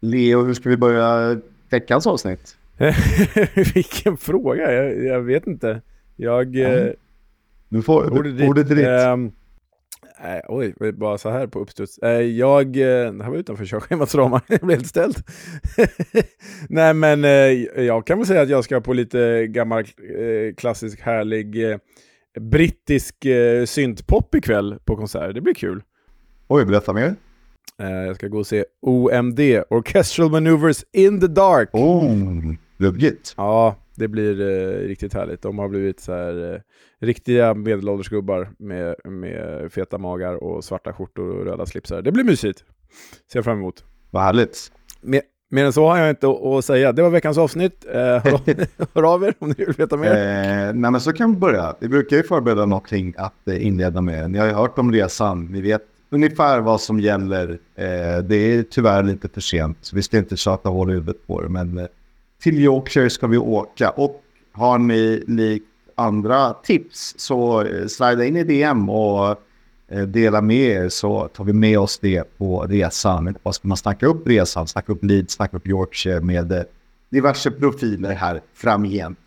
Leo, hur ska vi börja veckans avsnitt? Vilken fråga, jag, jag, vet inte. Jag... Mm. Du får ordet, ordet ditt. Um, Nej, oj, bara så här på uppstuds. Jag, eh, det här var utanför körschemats ramar, jag blev helt ställd. Nej men eh, jag kan väl säga att jag ska på lite gammal eh, klassisk härlig brittisk syntpop ikväll på konsert. Det blir kul. Oj, berätta mer. Jag ska gå och se OMD, Orchestral Maneuvers in the Dark. Oh, ruggigt. Ja, det blir eh, riktigt härligt. De har blivit så här, eh, riktiga medelålders gubbar med, med feta magar och svarta skjortor och röda slipsar. Det blir mysigt. Ser fram emot. Vad härligt. Mer, mer än så har jag inte att säga. Det var veckans avsnitt. Eh, hör, hör av er om ni vill veta mer. Eh, nej, men så kan vi börja. Vi brukar ju förbereda någonting att eh, inleda med. Ni har ju hört om resan. Ni vet ungefär vad som gäller. Eh, det är tyvärr lite för sent. Så vi ska inte tjata hål i huvudet på det. Men eh, till Yorkshire ska vi åka. Och har ni likt andra tips så eh, slida in i DM och eh, dela med er så tar vi med oss det på resan. Inte bara ska man snacka upp resan, snacka upp Leeds, snacka upp Yorkshire med eh, diverse profiler här framgent.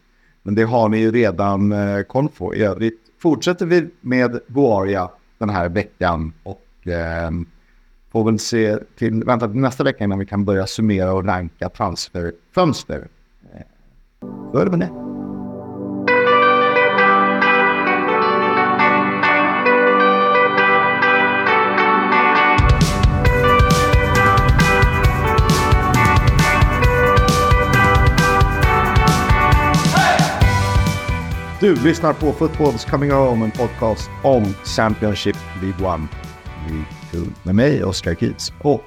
Men det har ni ju redan eh, koll på. I övrigt fortsätter vi med Boaria den här veckan och eh, får väl se till, vänta till nästa vecka innan vi kan börja summera och ranka transferfönster. Ehm, då är det med det. Du lyssnar på Football's Coming Home, en podcast om Championship League One. Med mig, Oskar Kietz. Och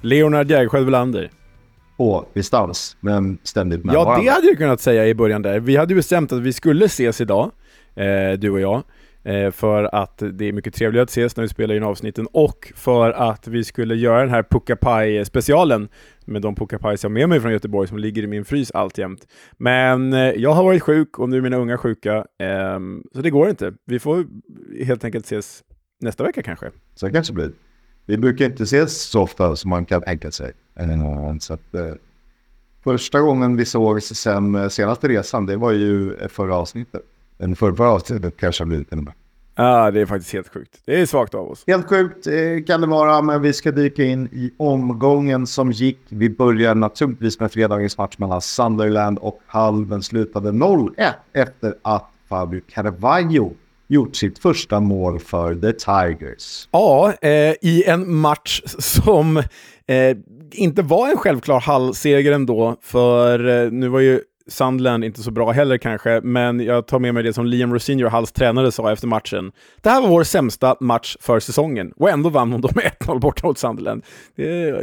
Leonard Jägerskiöld Welander. På distans, men ständigt med Ja, varandra. det hade jag kunnat säga i början där. Vi hade ju bestämt att vi skulle ses idag, eh, du och jag. Eh, för att det är mycket trevligare att ses när vi spelar in avsnitten och för att vi skulle göra den här Pucka specialen med de Pucka jag har med mig från Göteborg som ligger i min frys alltjämt. Men eh, jag har varit sjuk och nu är mina unga sjuka, ehm, så det går inte. Vi får helt enkelt ses nästa vecka kanske. Så det kanske blir. Vi brukar inte ses så ofta som man kan tänka sig. Så att, eh, första gången vi såg sen eh, senaste resan, det var ju förra avsnittet. En förra avsnittet kanske har blivit ännu. Ja, det är faktiskt helt sjukt. Det är svagt av oss. Helt sjukt eh, kan det vara, men vi ska dyka in i omgången som gick. Vi börjar naturligtvis med fredagens match mellan Sunderland och Halven slutade 0-1 efter att Fabio Carvalho gjort sitt första mål för The Tigers. Ja, eh, i en match som eh, inte var en självklar halvseger ändå, för eh, nu var ju Sandland inte så bra heller kanske, men jag tar med mig det som Liam Rosinho, Hulls tränare, sa efter matchen. Det här var vår sämsta match för säsongen och ändå vann hon då med 1-0 borta mot Sunderland. Det,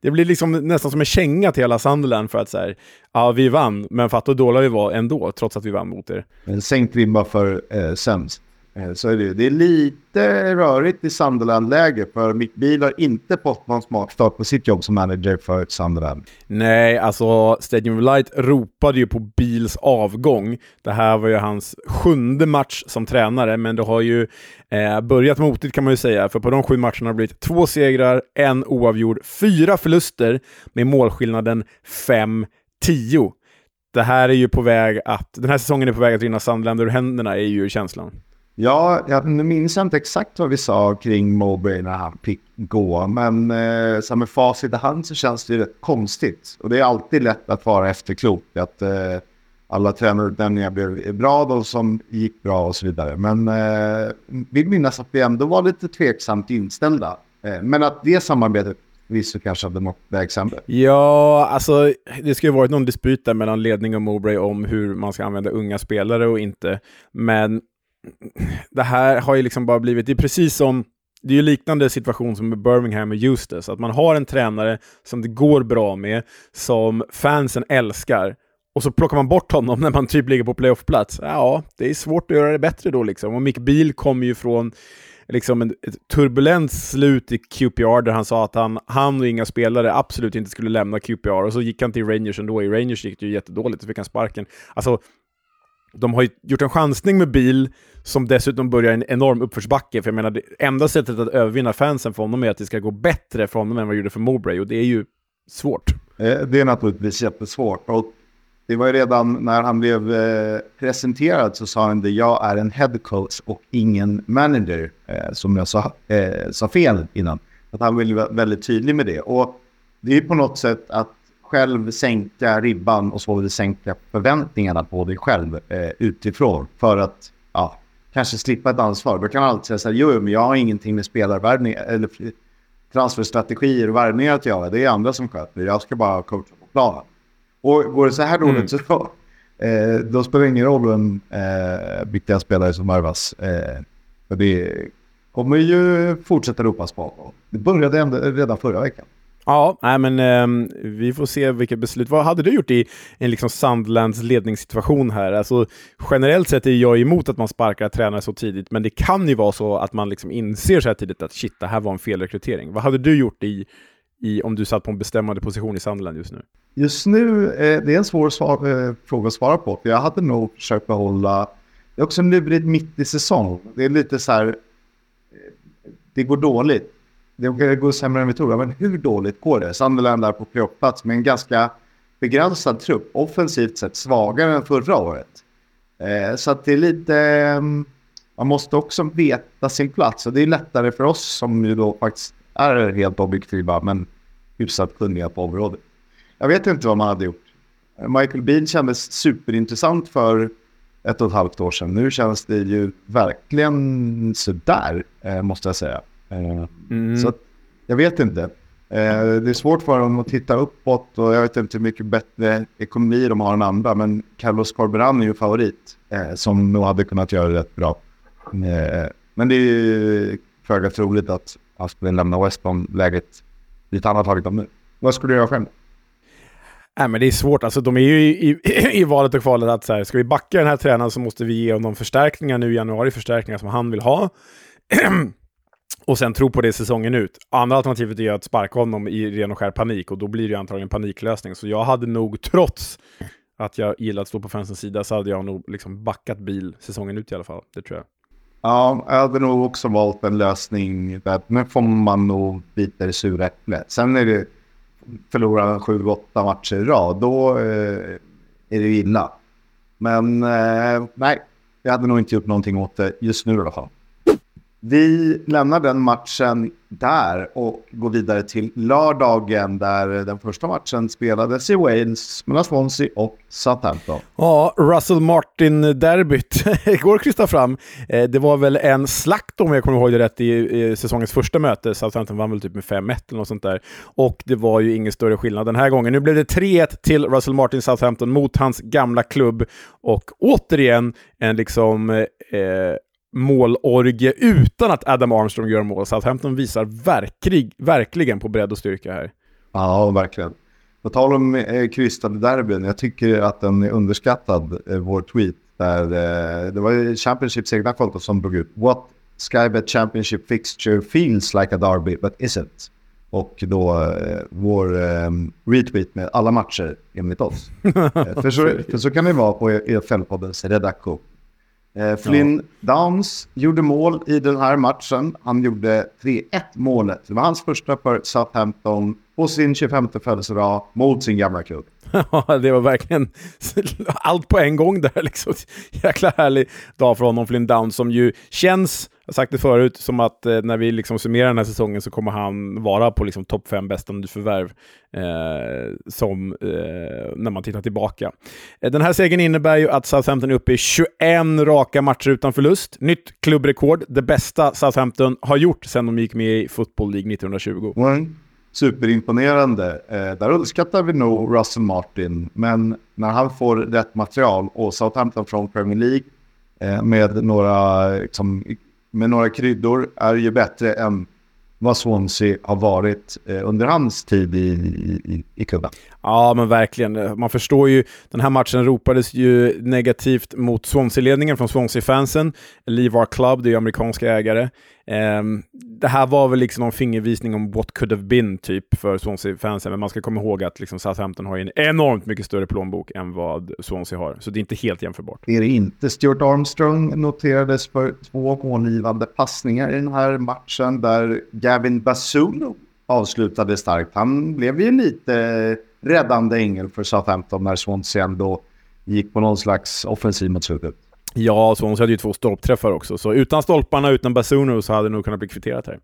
det, blir liksom nästan som en känga till hela Sunderland för att så här, ja vi vann, men fatta hur dåliga vi var ändå, trots att vi vann mot er. En sänkt ribba för eh, sämst. Eh, så är det, det är lite rörigt i Sunderland-läge för Mick Beal har inte fått någon smart start på sitt jobb som manager för Sunderland. Nej, alltså Stadium of Light ropade ju på Beals avgång. Det här var ju hans sjunde match som tränare, men det har ju eh, börjat motigt kan man ju säga, för på de sju matcherna har det blivit två segrar, en oavgjord, fyra förluster med målskillnaden 5-10 det här är ju på väg att, den här säsongen är på väg att rinna Sunderland ur händerna, är ju känslan. Ja, jag minns inte exakt vad vi sa kring Mowbray när han fick gå. Men eh, så med facit i hand så känns det ju rätt konstigt. Och det är alltid lätt att vara efterklok. Att eh, alla tränarutnämningar blev bra, de som gick bra och så vidare. Men eh, vi minns att vi ändå var lite tveksamt inställda. Eh, men att det samarbetet Visst kanske hade nått väg. Ja, alltså det ska ju varit någon dispyt där mellan ledning och Mowbray om hur man ska använda unga spelare och inte. Men det här har ju liksom bara blivit, det är precis som, det är ju liknande situation som med Birmingham och Eustace, att man har en tränare som det går bra med, som fansen älskar, och så plockar man bort honom när man typ ligger på playoffplats. Ja, det är svårt att göra det bättre då liksom. Och Mick Beal kommer ju från liksom en, ett turbulent slut i QPR där han sa att han, han och inga spelare absolut inte skulle lämna QPR och så gick han till Rangers ändå. I Rangers gick det ju jättedåligt, så fick han sparken. Alltså, de har gjort en chansning med bil som dessutom börjar en enorm uppförsbacke. För jag menar, det enda sättet att övervinna fansen för honom är att det ska gå bättre för honom än vad det gjorde för Mowbray. Och det är ju svårt. Eh, det är naturligtvis jättesvårt. Och det var ju redan när han blev eh, presenterad så sa han att jag är en head coach och ingen manager. Eh, som jag sa, sa fel innan. Att han ville vara väldigt tydlig med det. Och det är på något sätt att själv sänka ribban och så vill sänka förväntningarna på dig själv eh, utifrån. För att ja, kanske slippa ett ansvar. Då kan man alltid säga så här, jo, men jag har ingenting med spelarvärvning eller transferstrategier och värvningar att göra. Det är andra som sköter Jag ska bara coacha på planen. Och går det så här dåligt mm. så eh, då spelar det ingen roll vem eh, vilka spelare som värvas. Eh, för det kommer ju fortsätta ropas på. Det började redan förra veckan. Ja, nej, men um, vi får se vilket beslut. Vad hade du gjort i en liksom Sandlands ledningssituation här? Alltså, generellt sett är jag emot att man sparkar tränare så tidigt, men det kan ju vara så att man liksom inser så här tidigt att shit, det här var en felrekrytering. Vad hade du gjort i, i om du satt på en bestämmande position i Sandland just nu? Just nu, eh, det är en svår svar, eh, fråga att svara på. För jag hade nog försökt behålla... Det är också lurigt mitt i säsong. Det är lite så här... Eh, det går dåligt det går sämre än vi tror. Men hur dåligt går det? Sunderland är på playoffplats med en ganska begränsad trupp. Offensivt sett svagare än förra året. Eh, så att det är lite... Eh, man måste också veta sin plats. Och det är lättare för oss som ju då faktiskt är helt objektiva men hyfsat kunniga på området. Jag vet inte vad man hade gjort. Michael Bean kändes superintressant för ett och ett halvt år sedan. Nu känns det ju verkligen sådär, eh, måste jag säga. Eh, mm. Så jag vet inte. Eh, det är svårt för dem att titta uppåt och jag vet inte hur mycket bättre ekonomi de har än andra. Men Carlos Corberan är ju favorit eh, som nog hade kunnat göra det rätt bra. Men det är ju föga troligt att han skulle lämna West Brom-läget dit han har tagit dem nu. Vad skulle du göra själv? Nej, men det är svårt. Alltså, de är ju i, i, i valet och kvalet att så här, ska vi backa den här tränaren så måste vi ge honom förstärkningar nu i januari, förstärkningar som han vill ha. och sen tro på det säsongen ut. Andra alternativet är att sparka honom i ren och skär panik och då blir det antagligen paniklösning. Så jag hade nog, trots att jag gillar att stå på fansens sida, så hade jag nog liksom backat bil säsongen ut i alla fall. Det tror jag. Ja, jag hade nog också valt en lösning där nu får man nog bita det sura äpplet. Sen är det förlora sju, åtta matcher i rad, då eh, är det illa. Men eh, nej, jag hade nog inte gjort någonting åt det just nu i alla fall. Vi lämnar den matchen där och går vidare till lördagen där den första matchen spelades i Wales mellan Swansea och Southampton. Ja, Russell Martin-derbyt går att krysta fram. Eh, det var väl en slakt om jag kommer ihåg det rätt i, säsongens första möte. Southampton vann väl typ med 5-1 eller något sånt där. Och det var ju ingen större skillnad den här gången. Nu blev det 3-1 till Russell Martin Southampton mot hans gamla klubb. Och återigen en liksom eh, målorgie utan att Adam Armstrong gör mål. Southampton visar verklig, verkligen på bredd och styrka här. Ja, verkligen. På tal om eh, krystade derbyn, jag tycker att den är underskattad, eh, vår tweet. Där, eh, det var Championships egna konto som drog ut What Skybet Championship fixture feels like a derby but isn't. Och då eh, vår eh, retweet med alla matcher enligt oss. Eh, för, så, för så kan det vara på EFL-poddens redaktion. Eh, Flynn ja. Downs gjorde mål i den här matchen. Han gjorde 3-1 målet. Det var hans första för Southampton på sin 25 födelsedag mot sin gamla klubb. Ja, det var verkligen allt på en gång där. Liksom. Jäkla härlig dag för honom, Flynn Downs, som ju känns jag har sagt det förut, som att eh, när vi liksom summerar den här säsongen så kommer han vara på liksom topp fem bästa nyförvärv eh, som, eh, när man tittar tillbaka. Eh, den här segern innebär ju att Southampton är uppe i 21 raka matcher utan förlust. Nytt klubbrekord, det bästa Southampton har gjort sedan de gick med i Football League 1920. Mm. Superimponerande. Eh, där underskattar vi nog Russell Martin, men när han får rätt material och Southampton från Premier League eh, med några liksom, med några kryddor är ju bättre än vad Swansea har varit eh, under hans tid i, i, i klubben. Ja, men verkligen. Man förstår ju, den här matchen ropades ju negativt mot Swansea-ledningen från Swansea-fansen. Leave our club, det är ju amerikanska ägare. Eh, det här var väl liksom någon fingervisning om what could have been typ för Swansea-fansen, men man ska komma ihåg att liksom Southampton har en enormt mycket större plånbok än vad Swansea har, så det är inte helt jämförbart. Det är det inte. Stuart Armstrong noterades för två målgivande passningar i den här matchen där Gavin Basuno avslutade starkt. Han blev ju lite räddande ängel för Southampton när Swansea ändå gick på någon slags offensiv mot slutet. Ja, Swansea hade ju två stolpträffar också, så utan stolparna, utan Basuno så hade det nog kunnat bli kvitterat här.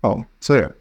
Ja, så är det.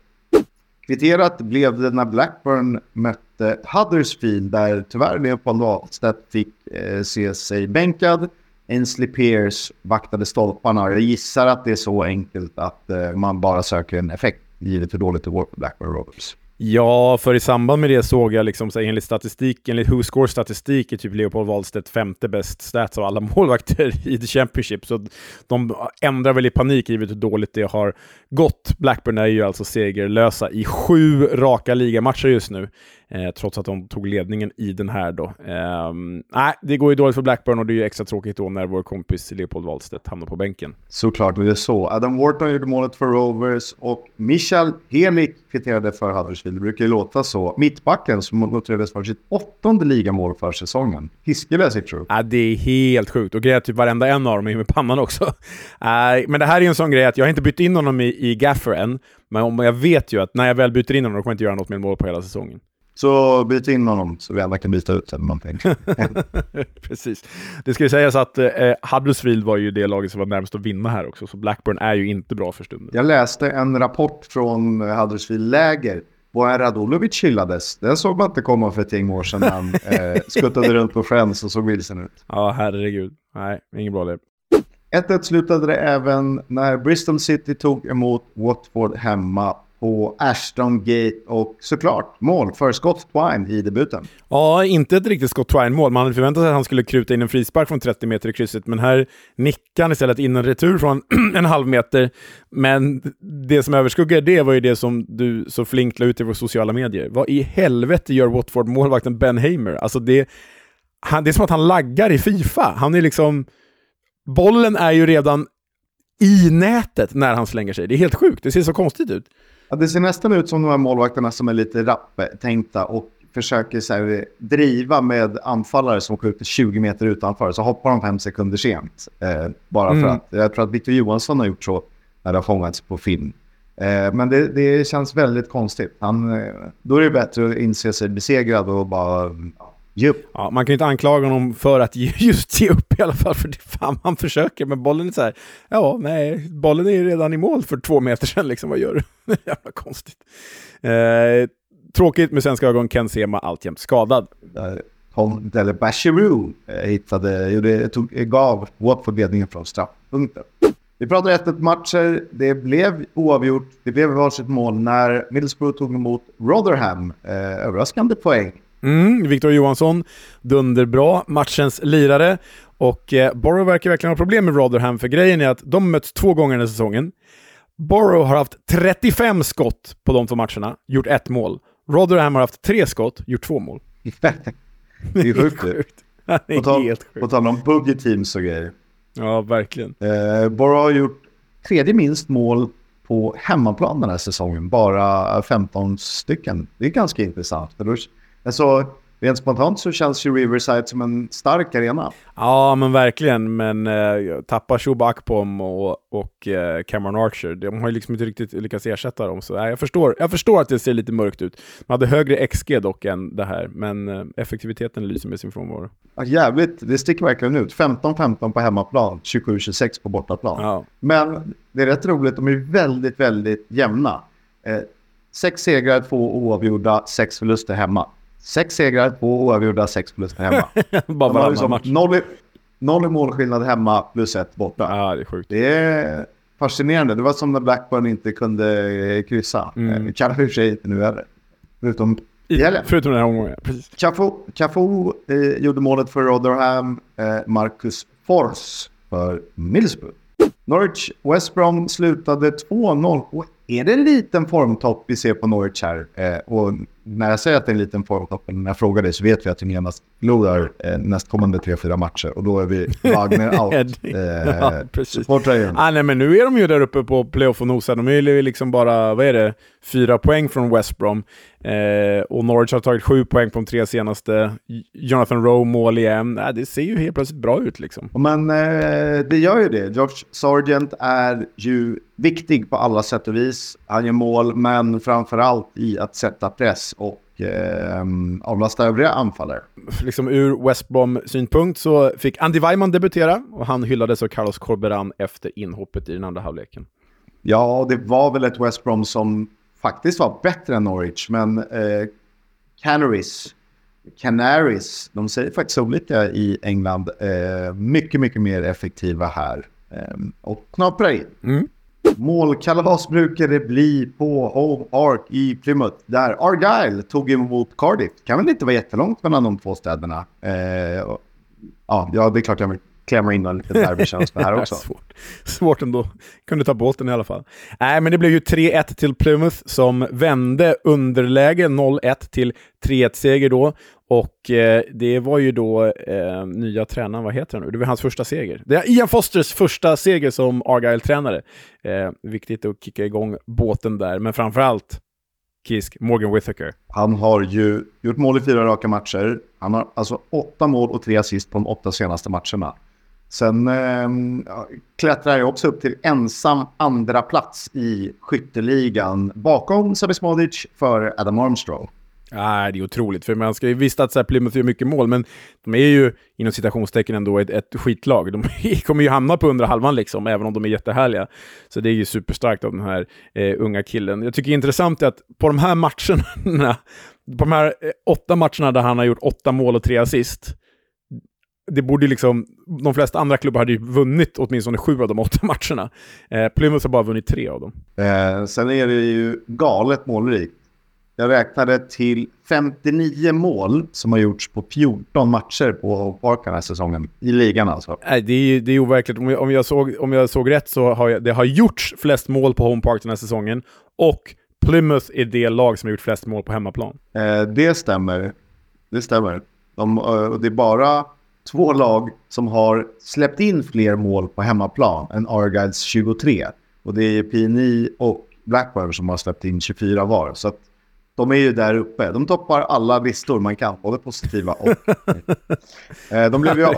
Kvitterat blev det när Blackburn mötte Huddersfield där tyvärr Leopold Wahlstedt fick eh, se sig bänkad. Ainsley Pierce vaktade stolparna. Jag gissar att det är så enkelt att eh, man bara söker en effekt givet hur dåligt det går för Blackburn Rovers. Ja, för i samband med det såg jag liksom, så enligt statistik, enligt WhoScore statistik är typ Leopold Wahlstedt femte bäst stats av alla målvakter i The Championship. Så de ändrar väl i panik givet hur dåligt det har gått. Blackburn är ju alltså segerlösa i sju raka ligamatcher just nu. Eh, trots att de tog ledningen i den här då. Eh, nej, det går ju dåligt för Blackburn och det är ju extra tråkigt då när vår kompis Leopold Wahlstedt hamnar på bänken. Såklart, det är så. Adam Wharton gjorde målet för Rovers och Michal Helik kvitterade för Huddersfield. Det brukar ju låta så. Mittbacken som noterades för sitt åttonde ligamål för säsongen. Hiskeliga siffror. Ja, det är helt sjukt. Och grejen är typ varenda en av dem är med pannan också. äh, men det här är ju en sån grej att jag har inte bytt in honom i, i Gaffer än. Men jag vet ju att när jag väl byter in honom kommer jag inte göra något med mål på hela säsongen. Så byt in honom så vi alla kan byta ut eller någonting. Precis. Det ska ju sägas att eh, Huddersfield var ju det laget som var närmast att vinna här också, så Blackburn är ju inte bra för stunden. Jag läste en rapport från Huddersfield-läger Bojan Radulovic hyllades. Den såg man inte komma för ett gäng år sedan han eh, skuttade runt på Friends och såg vilsen ut. Ja, herregud. Nej, inget bra det. 1-1 slutade det även när Bristol City tog emot Watford hemma på Ashton Gate och såklart mål för Scott Twine i debuten. Ja, inte ett riktigt Scott Twine-mål. Man hade förväntat sig att han skulle kruta in en frispark från 30 meter i krysset, men här nickar han istället in en retur från en halv meter. Men det som överskuggar det var ju det som du så flinkt la ut i våra sociala medier. Vad i helvete gör Watford-målvakten Ben Hamer? Alltså det, han, det är som att han laggar i Fifa. Han är liksom... Bollen är ju redan i nätet när han slänger sig. Det är helt sjukt. Det ser så konstigt ut. Ja, det ser nästan ut som de här målvakterna som är lite rapptänkta och försöker så här, driva med anfallare som skjuter 20 meter utanför. Så hoppar de fem sekunder sent. Eh, bara mm. för att, jag tror att Victor Johansson har gjort så när det har fångats på film. Eh, men det, det, känns väldigt konstigt. Han, eh, då är det bättre att inse sig besegrad och bara Ge upp. Ja, man kan ju inte anklaga honom för att just ge upp i alla fall, för det fan han försöker. Men bollen är så här, ja, nej, bollen är ju redan i mål för två meter sedan, liksom, vad gör du? Jävla konstigt. Eh, tråkigt med svenska ögon, Ken Sema alltjämt skadad. Tom Dele Bachirou eh, hittade, gjorde, tog, gav Watford ledningen från straffpunkten. Vi pratade 1 matcher, det blev oavgjort, det blev varsitt mål när Middlesbrough tog emot Rotherham. Eh, överraskande poäng Mm, Victor Johansson, dunderbra, matchens lirare. Och eh, Borough verkar verkligen ha problem med Rotherham, för grejen är att de möts två gånger den här säsongen. Borough har haft 35 skott på de två matcherna, gjort ett mål. Rotherham har haft tre skott, gjort två mål. det är sjukt. sjukt. Det är på tal, helt sjukt. På tal om budget teams och grejer. Ja, verkligen. Eh, Borough har gjort tredje minst mål på hemmaplan den här säsongen. Bara 15 stycken. Det är ganska intressant. För Alltså, rent spontant så känns ju Riverside som en stark arena. Ja, men verkligen. Men eh, tappa Shuba Akpom och, och eh, Cameron Archer, de har ju liksom inte riktigt lyckats ersätta dem. Så eh, jag, förstår, jag förstår att det ser lite mörkt ut. Man hade högre XG dock än det här, men eh, effektiviteten lyser med sin frånvaro. Ja, jävligt, det sticker verkligen ut. 15-15 på hemmaplan, 27-26 på bortaplan. Ja. Men det är rätt roligt, de är väldigt, väldigt jämna. Eh, sex segrar, två oavgjorda, sex förluster hemma. Sex segrar, två oavgjorda, sex förluster hemma. Bara varannan liksom match. Noll i, noll i målskillnad hemma plus ett borta. Ja, det är sjukt. Det är fascinerande. Det var som när Blackburn inte kunde eh, kryssa. Mm. Kanske i och för sig inte nu heller. Förutom i helgen. Förutom den här omgången, precis. Cafu, eh, gjorde målet för Rotherham. Eh, Marcus Fors för Middlesbrough. Norwich West Brom slutade 2-0. Och är det en liten formtopp vi ser på Norwich här? Eh, och när jag säger att det är en liten formtopp, när jag frågar dig så vet vi att Tungenas förlorar eh, nästkommande tre, fyra matcher och då är vi Wagner out. Ja, eh, precis. supportrar Ah, nej, men nu är de ju där uppe på playoff och nosar. De är ju liksom bara, vad är det, fyra poäng från West Brom. Eh, och Norwich har tagit sju poäng på de tre senaste. Jonathan Rowe mål igen. Eh, det ser ju helt plötsligt bra ut liksom. Men eh, det gör ju det. George Sargent är ju viktig på alla sätt och vis. Han gör mål, men framför allt i att sätta press och eh, avlasta övriga anfallare. Liksom ur West Brom-synpunkt så fick Andy Weimann debutera och han hyllades av Carlos Corberan efter inhoppet i den andra halvleken. Ja, det var väl ett West Brom som faktiskt var bättre än Norwich, men eh, Canaries, Canaries, de säger faktiskt olika i England, eh, mycket, mycket mer effektiva här eh, och knaprar in. Mm. Målkalas brukar det bli på Home Park i Plymouth där Argyle tog emot Cardiff. kan väl inte vara jättelångt mellan de två städerna. Eh, och, ja, det är klart jag klämma in en liten derbykänsla här också. Svårt. Svårt ändå. Kunde ta båten i alla fall. Nej, men det blev ju 3-1 till Plymouth som vände underläge 0-1 till 3-1-seger då. Och eh, det var ju då eh, nya tränaren, vad heter han nu? Det var hans första seger. Det är Ian Fosters första seger som Argyle-tränare. Eh, viktigt att kicka igång båten där, men framförallt Kisk, Morgan Whittaker. Han har ju gjort mål i fyra raka matcher. Han har alltså åtta mål och tre assist på de åtta senaste matcherna. Sen eh, klättrar jag också upp till ensam andra plats i skytteligan bakom Sabis Modic för Adam Armstrong. Nej, det är otroligt. För man ska ju visst att så här, Plymouth gör mycket mål, men de är ju inom citationstecken ändå ett, ett skitlag. De kommer ju hamna på undra halvan, liksom, även om de är jättehärliga. Så det är ju superstarkt av den här eh, unga killen. Jag tycker det är intressant att på de här matcherna, på de här eh, åtta matcherna där han har gjort åtta mål och tre assist, det borde liksom, de flesta andra klubbar hade ju vunnit åtminstone sju av de åtta matcherna. Eh, Plymouth har bara vunnit tre av dem. Eh, sen är det ju galet målrikt. Jag räknade till 59 mål som har gjorts på 14 matcher på Park den här säsongen. I ligan alltså. Nej, det är, det är overkligt. Om jag, om, jag såg, om jag såg rätt så har jag, det har gjorts flest mål på Home Park den här säsongen. Och Plymouth är det lag som har gjort flest mål på hemmaplan. Eh, det stämmer. Det stämmer. De, eh, det är bara två lag som har släppt in fler mål på hemmaplan än Argyles 23. Och det är PNI och Blackburn som har släppt in 24 var. Så att de är ju där uppe. De toppar alla listor man kan, både positiva och... eh, de, blev ju av,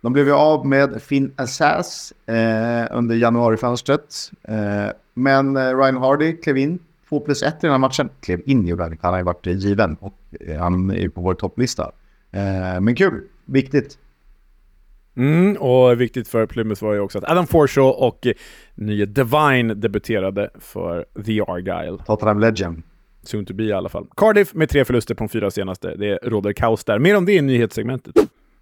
de blev ju av med Finn Assas eh, under januarifönstret. Eh, men eh, Ryan Hardy klev in 2 plus 1 i den här matchen. Klev in gjorde han Han har ju varit given och eh, han är ju på vår topplista. Eh, men kul, viktigt. Mm, och viktigt för Plymouth var ju också att Adam Forshaw och nya Divine debuterade för The Argyle. Tottenham Legend. Soon to be i alla fall. Cardiff med tre förluster på de fyra senaste. Det råder kaos där. Mer om det i nyhetssegmentet.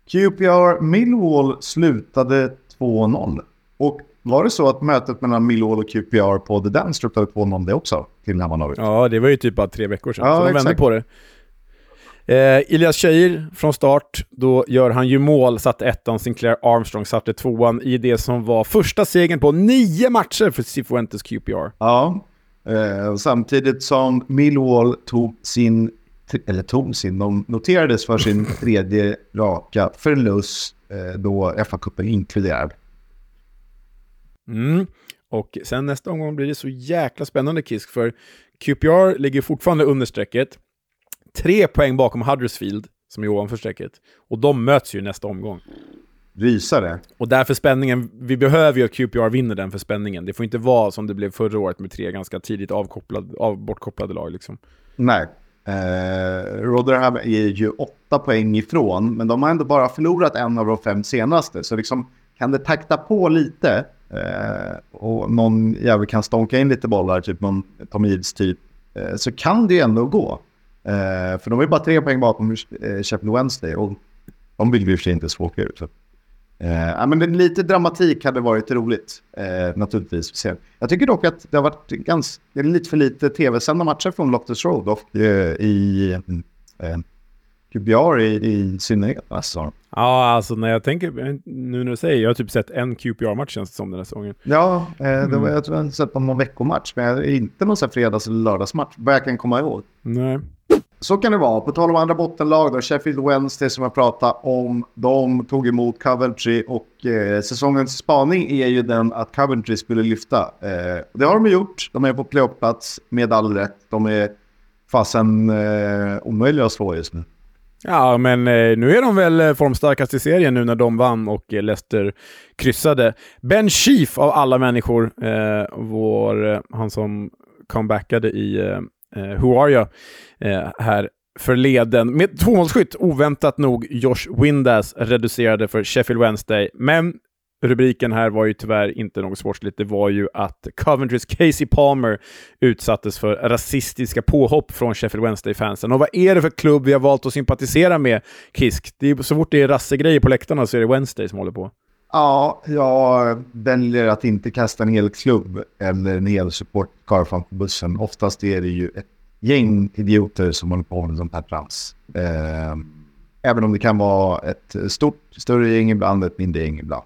QPR Millwall slutade 2-0. Och var det så att mötet mellan Millwall och QPR på The Dance slutade 2-0 det också? Till Hammarby? Ja, det var ju typ bara tre veckor sedan. Ja, så de vände på det. Eh, Ilias Cheir från start, då gör han ju mål, satte ettan, Sinclair Armstrong satte tvåan i det som var första segern på nio matcher för Cifuentes QPR. Ja, Eh, samtidigt som Millwall tog sin, eller tog sin, de noterades för sin tredje raka förlust eh, då FA-cupen inkluderad. Mm. Och sen nästa omgång blir det så jäkla spännande Kisk, för QPR ligger fortfarande under strecket. Tre poäng bakom Huddersfield, som är ovanför strecket. Och de möts ju nästa omgång rysare. Och därför spänningen, vi behöver ju att QPR vinner den för spänningen. Det får inte vara som det blev förra året med tre ganska tidigt avkopplade, av, bortkopplade lag. Liksom. Nej. Eh, Rotherham är ju åtta poäng ifrån, men de har ändå bara förlorat en av de fem senaste. Så liksom, kan det takta på lite eh, och någon jävel kan stånka in lite bollar, typ någon Tom Eads typ, eh, så kan det ju ändå gå. Eh, för de är bara tre poäng bakom eh, Sheffield Wednesday och de i och för sig inte svåka ut. Eh, men lite dramatik hade varit roligt, eh, naturligtvis. Jag tycker dock att det har varit ganska, lite för lite tv-sända matcher från Loftus Road och eh, i eh, QPR i, i synnerhet. Alltså. Ja, alltså när jag tänker, nu när du säger, jag har typ sett en QPR-match känns det som den här säsongen. Ja, eh, det var, mm. jag tror jag har sett någon veckomatch, men inte någon fredags eller lördagsmatch, vad jag kan komma ihåg. Nej. Så kan det vara. På tal om andra bottenlag då, Sheffield Wednesday som jag pratade om, de tog emot Coventry och eh, säsongens spaning är ju den att Coventry skulle lyfta. Eh, det har de gjort. De är på playoffplats med all rätt. De är fasen eh, omöjliga att slå just nu. Ja, men eh, nu är de väl eh, formstarkast i serien nu när de vann och eh, Leicester kryssade. Ben Chief av alla människor, eh, vår, eh, han som comebackade i eh, Eh, who Are You eh, här förleden. Med tvåmålsskytt, oväntat nog, Josh Windass reducerade för Sheffield Wednesday. Men rubriken här var ju tyvärr inte något sportsligt. Det var ju att Coventrys Casey Palmer utsattes för rasistiska påhopp från Sheffield Wednesday-fansen. Och vad är det för klubb vi har valt att sympatisera med, Kisk? Det är, så fort det är rassegrejer på läktarna så är det Wednesday som håller på. Ja, jag väljer att inte kasta en hel klubb eller en hel supportkar framför bussen. Oftast är det ju ett gäng idioter som håller på med sånt här trams. Eh, även om det kan vara ett stort, större gäng ibland, ett mindre gäng ibland.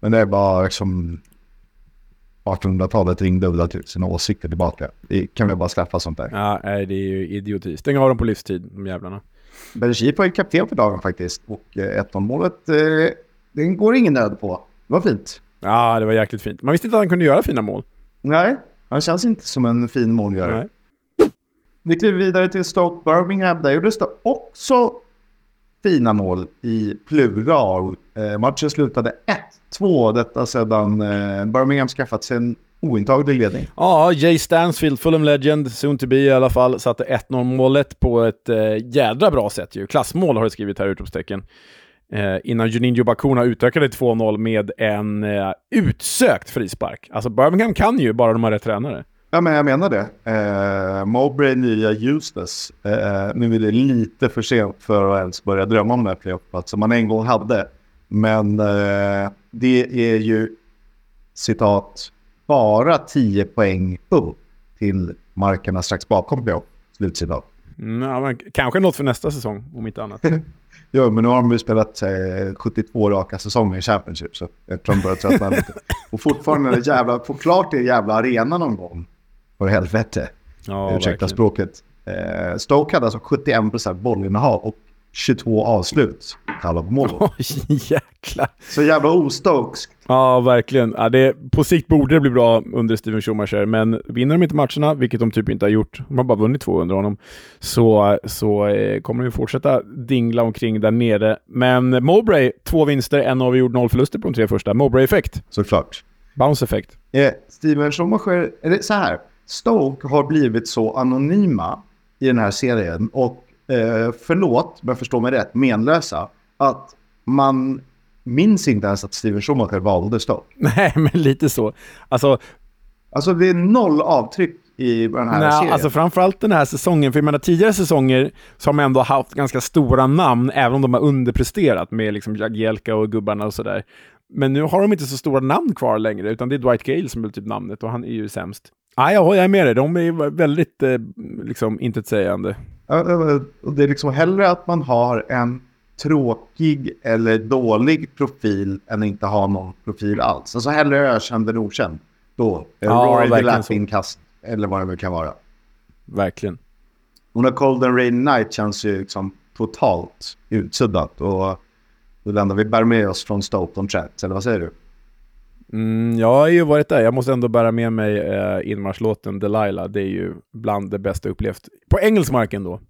Men det är bara liksom 1800-talet ringde och ville sina åsikter tillbaka. Det kan vi bara släppa sånt där. Ja, det är ju idioti. Stäng av dem på livstid, de jävlarna. Bergip var ju kapten för dagen faktiskt. Och 1-0-målet, eh, eh, den går ingen nöd på. Det var fint. Ja, det var jäkligt fint. Man visste inte att han kunde göra fina mål. Nej, han känns inte som en fin målgörare. Nej. Vi kliver vidare till Stoke Birmingham. Där gjordes det också fina mål i plural. Eh, matchen slutade 1-2, detta sedan eh, Birmingham skaffat sig en ointaglig ledning. Ja, Jay Stansfield, Fulham Legend, soon to be i alla fall, satte 1-0 målet på ett eh, jädra bra sätt ju. Klassmål har det skrivit här, utropstecken. Eh, innan Juninho Bakuna utökade 2-0 med en eh, utsökt frispark. Alltså Birmingham kan ju bara de har rätt tränare. Ja, men jag menar det. Eh, Mowbray nya useless. Eh, nu är det lite för sent för att ens börja drömma om den här playoffplatsen som man en gång hade. Men eh, det är ju citat bara 10 poäng upp till markerna strax bakom playoff. Slutcitat. Mm, ja, kanske något för nästa säsong, om inte annat. jo, men nu har de ju spelat eh, 72 raka säsonger i Championship, så jag tror de börjar tröttna lite. Och fortfarande det jävla, få klart det jävla arena någon gång för helvete. Ja, Ursäkta verkligen. språket. Eh, Stoke hade alltså 71% bollinnehav och 22 avslut. Kalla på mål. Oj, jäklar. Så jävla ostoksk. Ja, verkligen. Ja, det, på sikt borde det bli bra under Steven Schumacher, men vinner de inte matcherna, vilket de typ inte har gjort, de har bara vunnit två under honom, så, så eh, kommer de fortsätta dingla omkring där nere. Men Mowbray, två vinster, en avgjord, noll förluster på de tre första. Mowbray-effekt. Såklart. Bounce-effekt. Eh, Steven Schumacher, är det så här? Stoke har blivit så anonyma i den här serien och eh, förlåt, men förstå mig rätt, menlösa, att man minns inte ens att Steven Schumacher valde Stoke. Nej, men lite så. Alltså, alltså det är noll avtryck i den här nej, serien. Alltså framförallt den här säsongen, för jag menar tidigare säsonger så har man ändå haft ganska stora namn, även om de har underpresterat med liksom Jagielka och gubbarna och sådär. Men nu har de inte så stora namn kvar längre, utan det är Dwight Gale som är typ namnet och han är ju sämst. Ja, jag är med dig. De är väldigt eh, liksom, intetsägande. Det är liksom hellre att man har en tråkig eller dålig profil än inte ha någon profil alls. Alltså hellre ökänd än okänd. Då. Ja, Rory the inkast eller vad det nu kan vara. Verkligen. Och när Cold and Rain Night känns ju liksom totalt utsuddat. Och då lämnar vi bär med oss från Stoke on Trent, eller vad säger du? Mm, jag har ju varit där. Jag måste ändå bära med mig eh, inmarschlåten Delilah. Det är ju bland det bästa upplevt. På engelsk mark ändå.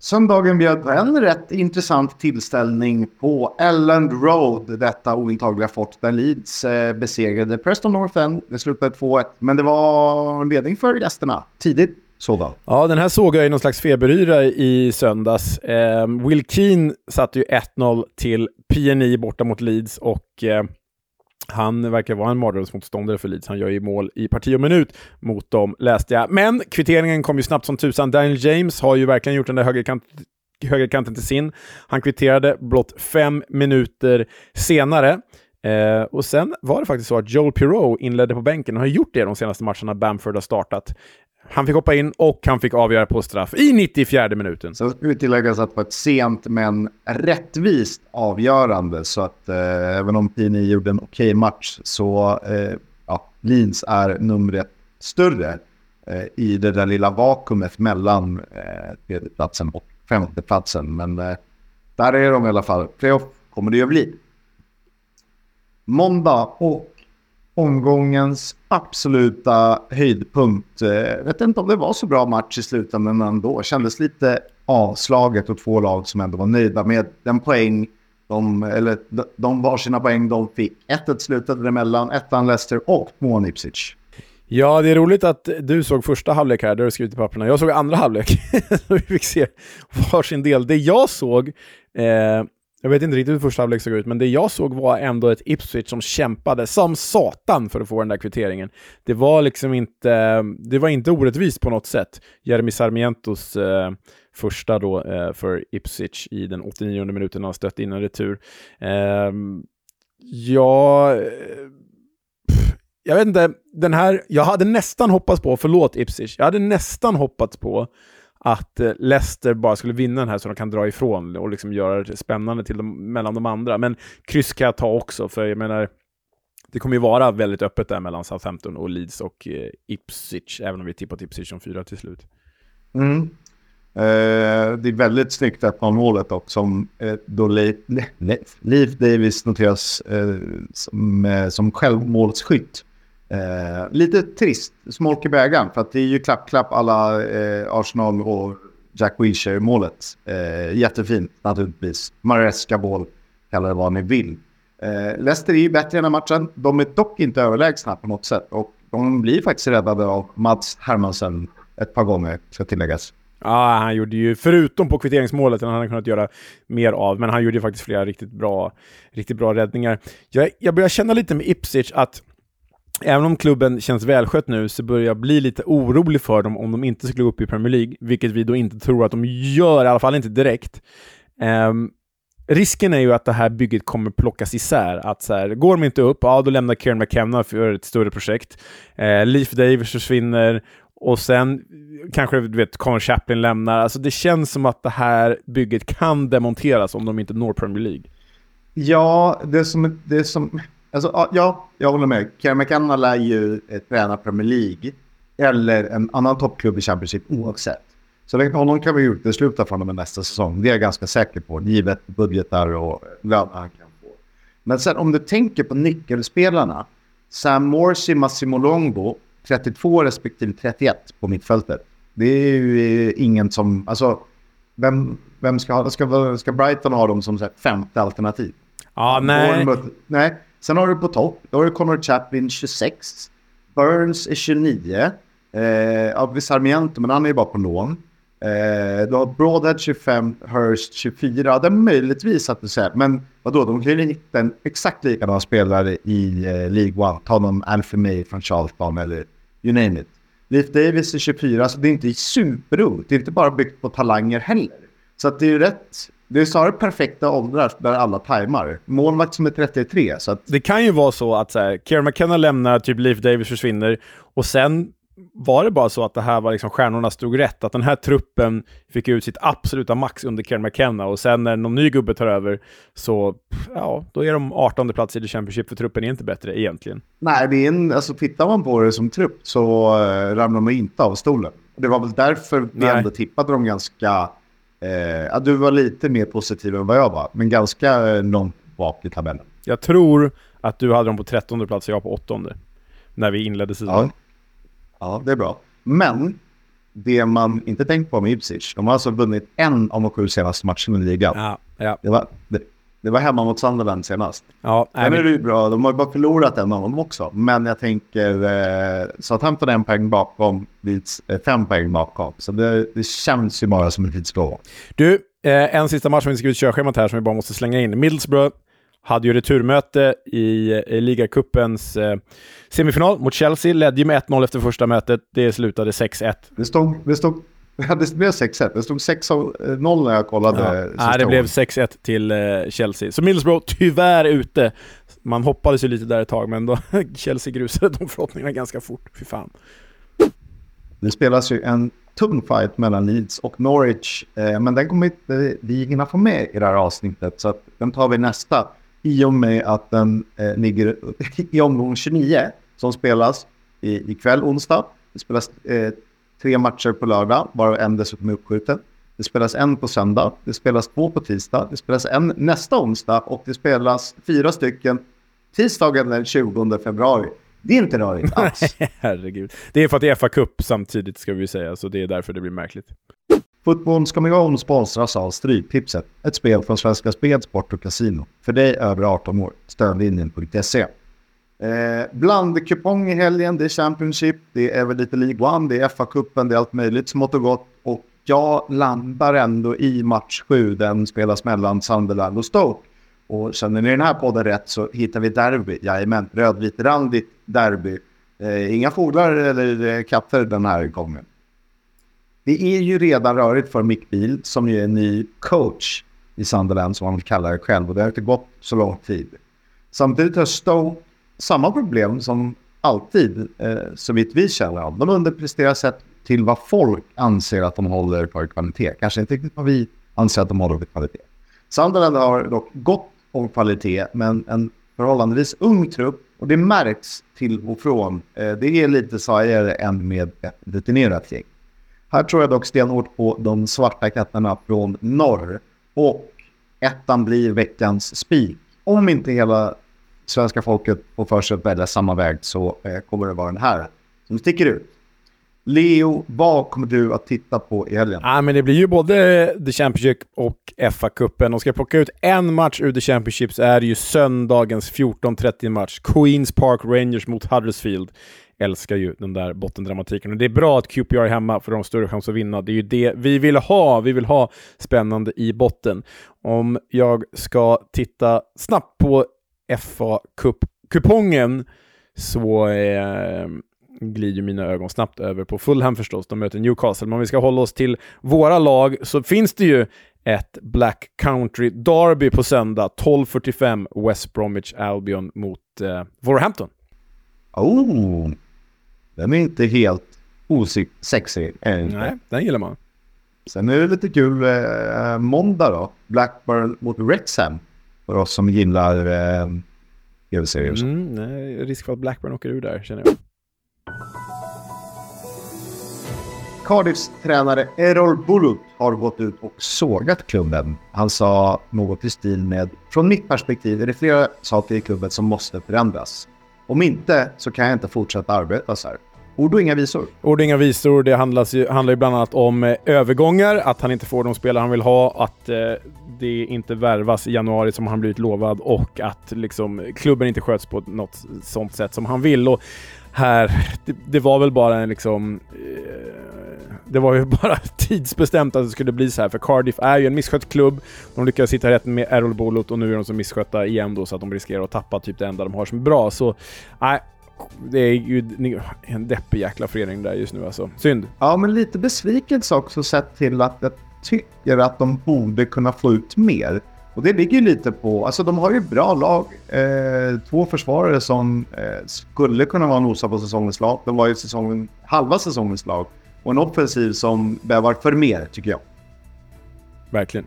Söndagen bjöd på en rätt intressant tillställning på Elland Road, detta ointagliga fort där Leeds eh, besegrade Preston North End. Det slutade 2-1, men det var ledning för gästerna tidigt. Sådan. Ja, den här såg jag i någon slags feberyra i söndags. Eh, Will Keane satte ju 1-0 till PNI borta mot Leeds och eh, han verkar vara en mardrömsmotståndare för Leeds. Han gör ju mål i parti och minut mot dem, läste jag. Men kvitteringen kom ju snabbt som tusan. Daniel James har ju verkligen gjort den där högerkant högerkanten till sin. Han kvitterade blott fem minuter senare. Eh, och sen var det faktiskt så att Joel Pirou inledde på bänken och har gjort det de senaste matcherna Bamford har startat. Han fick hoppa in och han fick avgöra på straff i 94 minuten. Så ska vi tilläggas att det var ett sent men rättvist avgörande. Så att eh, även om Pini gjorde en okej okay match så eh, ja, Lins är numret större. eh, i det där lilla vakuumet mellan eh, tredjeplatsen och femteplatsen. Men eh, där är de i alla fall. Playoff kommer det ju att bli. Måndag och omgångens absoluta höjdpunkt. Jag vet inte om det var så bra match i slutändan men ändå. Kändes lite avslaget och två lag som ändå var nöjda med den poäng de, eller de var sina poäng de fick. 1-1 slutade det mellan ettan Leicester och tvåan Ipswich. Ja, det är roligt att du såg första halvlek här, där du skrivit i papperna. Jag såg andra halvlek. vi fick se varsin del. Det jag såg, eh, jag vet inte riktigt hur första halvlek såg ut, men det jag såg var ändå ett Ipswich som kämpade som satan för att få den där kvitteringen. Det var liksom inte, det var inte orättvist på något sätt. Jeremy Sarmientos eh, första då eh, för Ipswich i den 89 minuten när han stött in en retur. Ehm, eh, ja, jag vet inte, den här, jag hade nästan hoppats på, förlåt Ipswich, jag hade nästan hoppats på att eh, Leicester bara skulle vinna den här så de kan dra ifrån och liksom göra det spännande till dem, mellan de andra. Men kryss kan jag ta också, för jag menar, det kommer ju vara väldigt öppet där mellan Southampton och Leeds och eh, Ipswich, även om vi tippar Ipswich som fyra till slut. Mm. Eh, det är väldigt snyggt 1-0 målet också, som eh, då Leif, Leif Davis noteras eh, som, eh, som självmålsskytt. Eh, lite trist, smolk i bägaren, för att det är ju klapp-klapp alla eh, Arsenal och Jack Wilshere-målet. Eh, jättefint naturligtvis. Maresca boll, kalla det vad ni vill. Eh, Leicester är ju bättre i den här matchen. De är dock inte överlägsna på något sätt. Och de blir faktiskt räddade av Mats Hermansen ett par gånger, ska tilläggas. Ja, han gjorde ju, förutom på kvitteringsmålet, han hade kunnat göra mer av, men han gjorde ju faktiskt flera riktigt bra, riktigt bra räddningar. Jag, jag börjar känna lite med Ipswich att Även om klubben känns välskött nu så börjar jag bli lite orolig för dem om de inte skulle gå upp i Premier League, vilket vi då inte tror att de gör, i alla fall inte direkt. Um, risken är ju att det här bygget kommer plockas isär. Att så här, går de inte upp, ja då lämnar Kieran McKenna för ett större projekt. Uh, Leif Davis försvinner och sen kanske du vet, Conor Chaplin lämnar. Alltså det känns som att det här bygget kan demonteras om de inte når Premier League. Ja, det som, det som Alltså, ja, jag håller med. Kieran McKenna lär ju eh, träna Premier League eller en annan toppklubb i Championship oavsett. Så honom kan vi utesluta från dem nästa säsong. Det är jag ganska säker på, givet budgetar och löner han kan få. Men sen om du tänker på nyckelspelarna. Sam Morsi, Massimo Longo, 32 respektive 31 på mittfältet. Det är ju eh, ingen som, alltså, vem, vem ska ha, ska, ska Brighton ha dem som femte alternativ? Ja, nej. nej, Sen har du på topp, då har du Connor Chaplin 26. Burns är 29. Eh, Sarmiento, men han är ju bara på lån. Eh, du har Broadhead 25, Hurst 24. Det är möjligtvis att du säger, men vadå, de kan ju hitta en exakt likadana spelare i eh, League One. Ta någon Alfie May från Charlton eller you name it. Leif Davis är 24, så det är inte superungt. Det är inte bara byggt på talanger heller. Så att det är ju rätt det är snarare perfekta åldrar där alla tajmar. Målvakt som är 33. Så att... Det kan ju vara så att så här, McKenna lämnar, typ Leif Davis försvinner och sen var det bara så att det här var liksom stjärnorna stod rätt, att den här truppen fick ut sitt absoluta max under Kieran McKenna och sen när någon ny gubbe tar över så, ja, då är de 18 plats i The Championship för truppen är inte bättre egentligen. Nej, det är en, alltså tittar man på det som trupp så äh, ramlar man inte av stolen. Det var väl därför vi Nej. ändå tippade dem ganska Eh, du var lite mer positiv än vad jag var, men ganska eh, långt bak i tabellen. Jag tror att du hade dem på trettonde plats och jag på åttonde. När vi inledde säsongen. Ja. ja, det är bra. Men det man inte tänkt på med Ipswich, de har alltså vunnit en av de sju senaste matcherna i ligan. Ja, ja. Det, var, det, det var hemma mot Sunderland senast. Ja, Sen är det ju bra, de har bara förlorat en av dem också. Men jag tänker, eh, Southampton en poäng bakom, Leeds eh, fem poäng bakom. Så det, det känns ju bara som en tidsfråga. Du, eh, en sista match som vi ska ut körschemat här som vi bara måste slänga in. Middlesbrough hade ju returmöte i, i ligacupens eh, semifinal mot Chelsea. Ledde ju med 1-0 efter första mötet. Det slutade 6-1. Det stod, det stod det blev 6-1. Det stod 6-0 när jag kollade. Ja. Nej, det blev 6-1 till eh, Chelsea. Så Middlesbrough tyvärr ute. Man hoppades ju lite där ett tag, men då Chelsea grusade de förhoppningarna ganska fort. Fy fan. Det spelas ju en tung fight mellan Leeds och Norwich. Eh, men den kommer inte vi hinna få med i det här avsnittet. Så den tar vi nästa. I och med att den eh, ligger i omgång 29 som spelas i, ikväll onsdag. Det spelas eh, tre matcher på lördag, varav en dessutom är uppskjuten. Det spelas en på söndag, det spelas två på tisdag, det spelas en nästa onsdag och det spelas fyra stycken tisdagen den 20 februari. Det är inte rörigt alls. Herregud. Det är för att det är FA-cup samtidigt ska vi säga, så det är därför det blir märkligt. Fotboll ska med gång sponsras av Stryktipset, ett spel från Svenska Spel, Sport och Casino. För dig över 18 år, stödlinjen.se. Eh, blandkupong i helgen, det är Championship, det är väl lite League One, det är FA-cupen, det är allt möjligt smått och gott. Och jag landar ändå i match 7, den spelas mellan Sunderland och Stoke. Och känner ni den här podden rätt så hittar vi derby. Jajamän, rödvitrandigt derby. Eh, inga fåglar eller eh, katter den här gången. Det är ju redan rörigt för Mick Beal som ju är ny coach i Sunderland som han kallar det själv och det har inte gått så lång tid. Samtidigt har Stoke samma problem som alltid, eh, så vitt vi känner av. De underpresterar sett till vad folk anser att de håller för kvalitet. Kanske inte riktigt vad vi anser att de håller för kvalitet. Sunderland har dock gott om kvalitet, men en förhållandevis ung trupp. Och det märks till och från. Eh, det är lite svajigare än med ett rutinerat gäng. Här tror jag dock stenhårt på de svarta katterna från norr. Och ettan blir veckans spik. Om inte hela svenska folket får för sig att välja samma väg så eh, kommer det vara den här som sticker ut. Leo, vad kommer du att titta på i helgen? Ah, men det blir ju både The Championship och FA-cupen. Och ska jag plocka ut en match ur The Championship så är det ju söndagens 14.30 match. Queens Park Rangers mot Huddersfield. Älskar ju den där bottendramatiken. Och det är bra att QPR är hemma för de har större chans att vinna. Det är ju det vi vill ha. Vi vill ha spännande i botten. Om jag ska titta snabbt på FA-kupongen så eh, glider mina ögon snabbt över på Fulham förstås. De möter Newcastle. Men om vi ska hålla oss till våra lag så finns det ju ett Black Country Derby på söndag 12.45 West Bromwich Albion mot eh, Wolverhampton. Oh, den är inte helt osexig. Nej, den gillar man. Sen är det lite kul eh, måndag då. Blackburn mot Wrexham. För oss som gillar eh, tv-serier. Mm, nej, risk för att Blackburn åker ur där känner jag. Cardiffs tränare Errol Bulut har gått ut och sågat klubben. Han sa något i stil med “Från mitt perspektiv är det flera saker i klubben som måste förändras. Om inte så kan jag inte fortsätta arbeta så här. Ord och inga visor. Ord och inga visor. Det handlas ju, handlar ju bland annat om eh, övergångar, att han inte får de spelare han vill ha, att eh, det inte värvas i januari som han blivit lovad och att liksom, klubben inte sköts på något sånt sätt som han vill. Och här, det, det var väl bara en liksom... Eh, det var ju bara tidsbestämt att det skulle bli så här, för Cardiff är ju en misskött klubb. De lyckades hitta rätt med Errol Bulut och nu är de så misskötta igen då så att de riskerar att tappa typ det enda de har som är bra. Så nej, det är ju en deppig jäkla förening där just nu alltså. Synd. Ja, men lite besvikelse också sett till att att tycker att de borde kunna få ut mer. Och det ligger lite på, alltså de har ju bra lag. Eh, två försvarare som eh, skulle kunna vara nosa på säsongens lag. De var ju säsongen, halva säsongens lag. Och en offensiv som bävar för mer, tycker jag. Verkligen.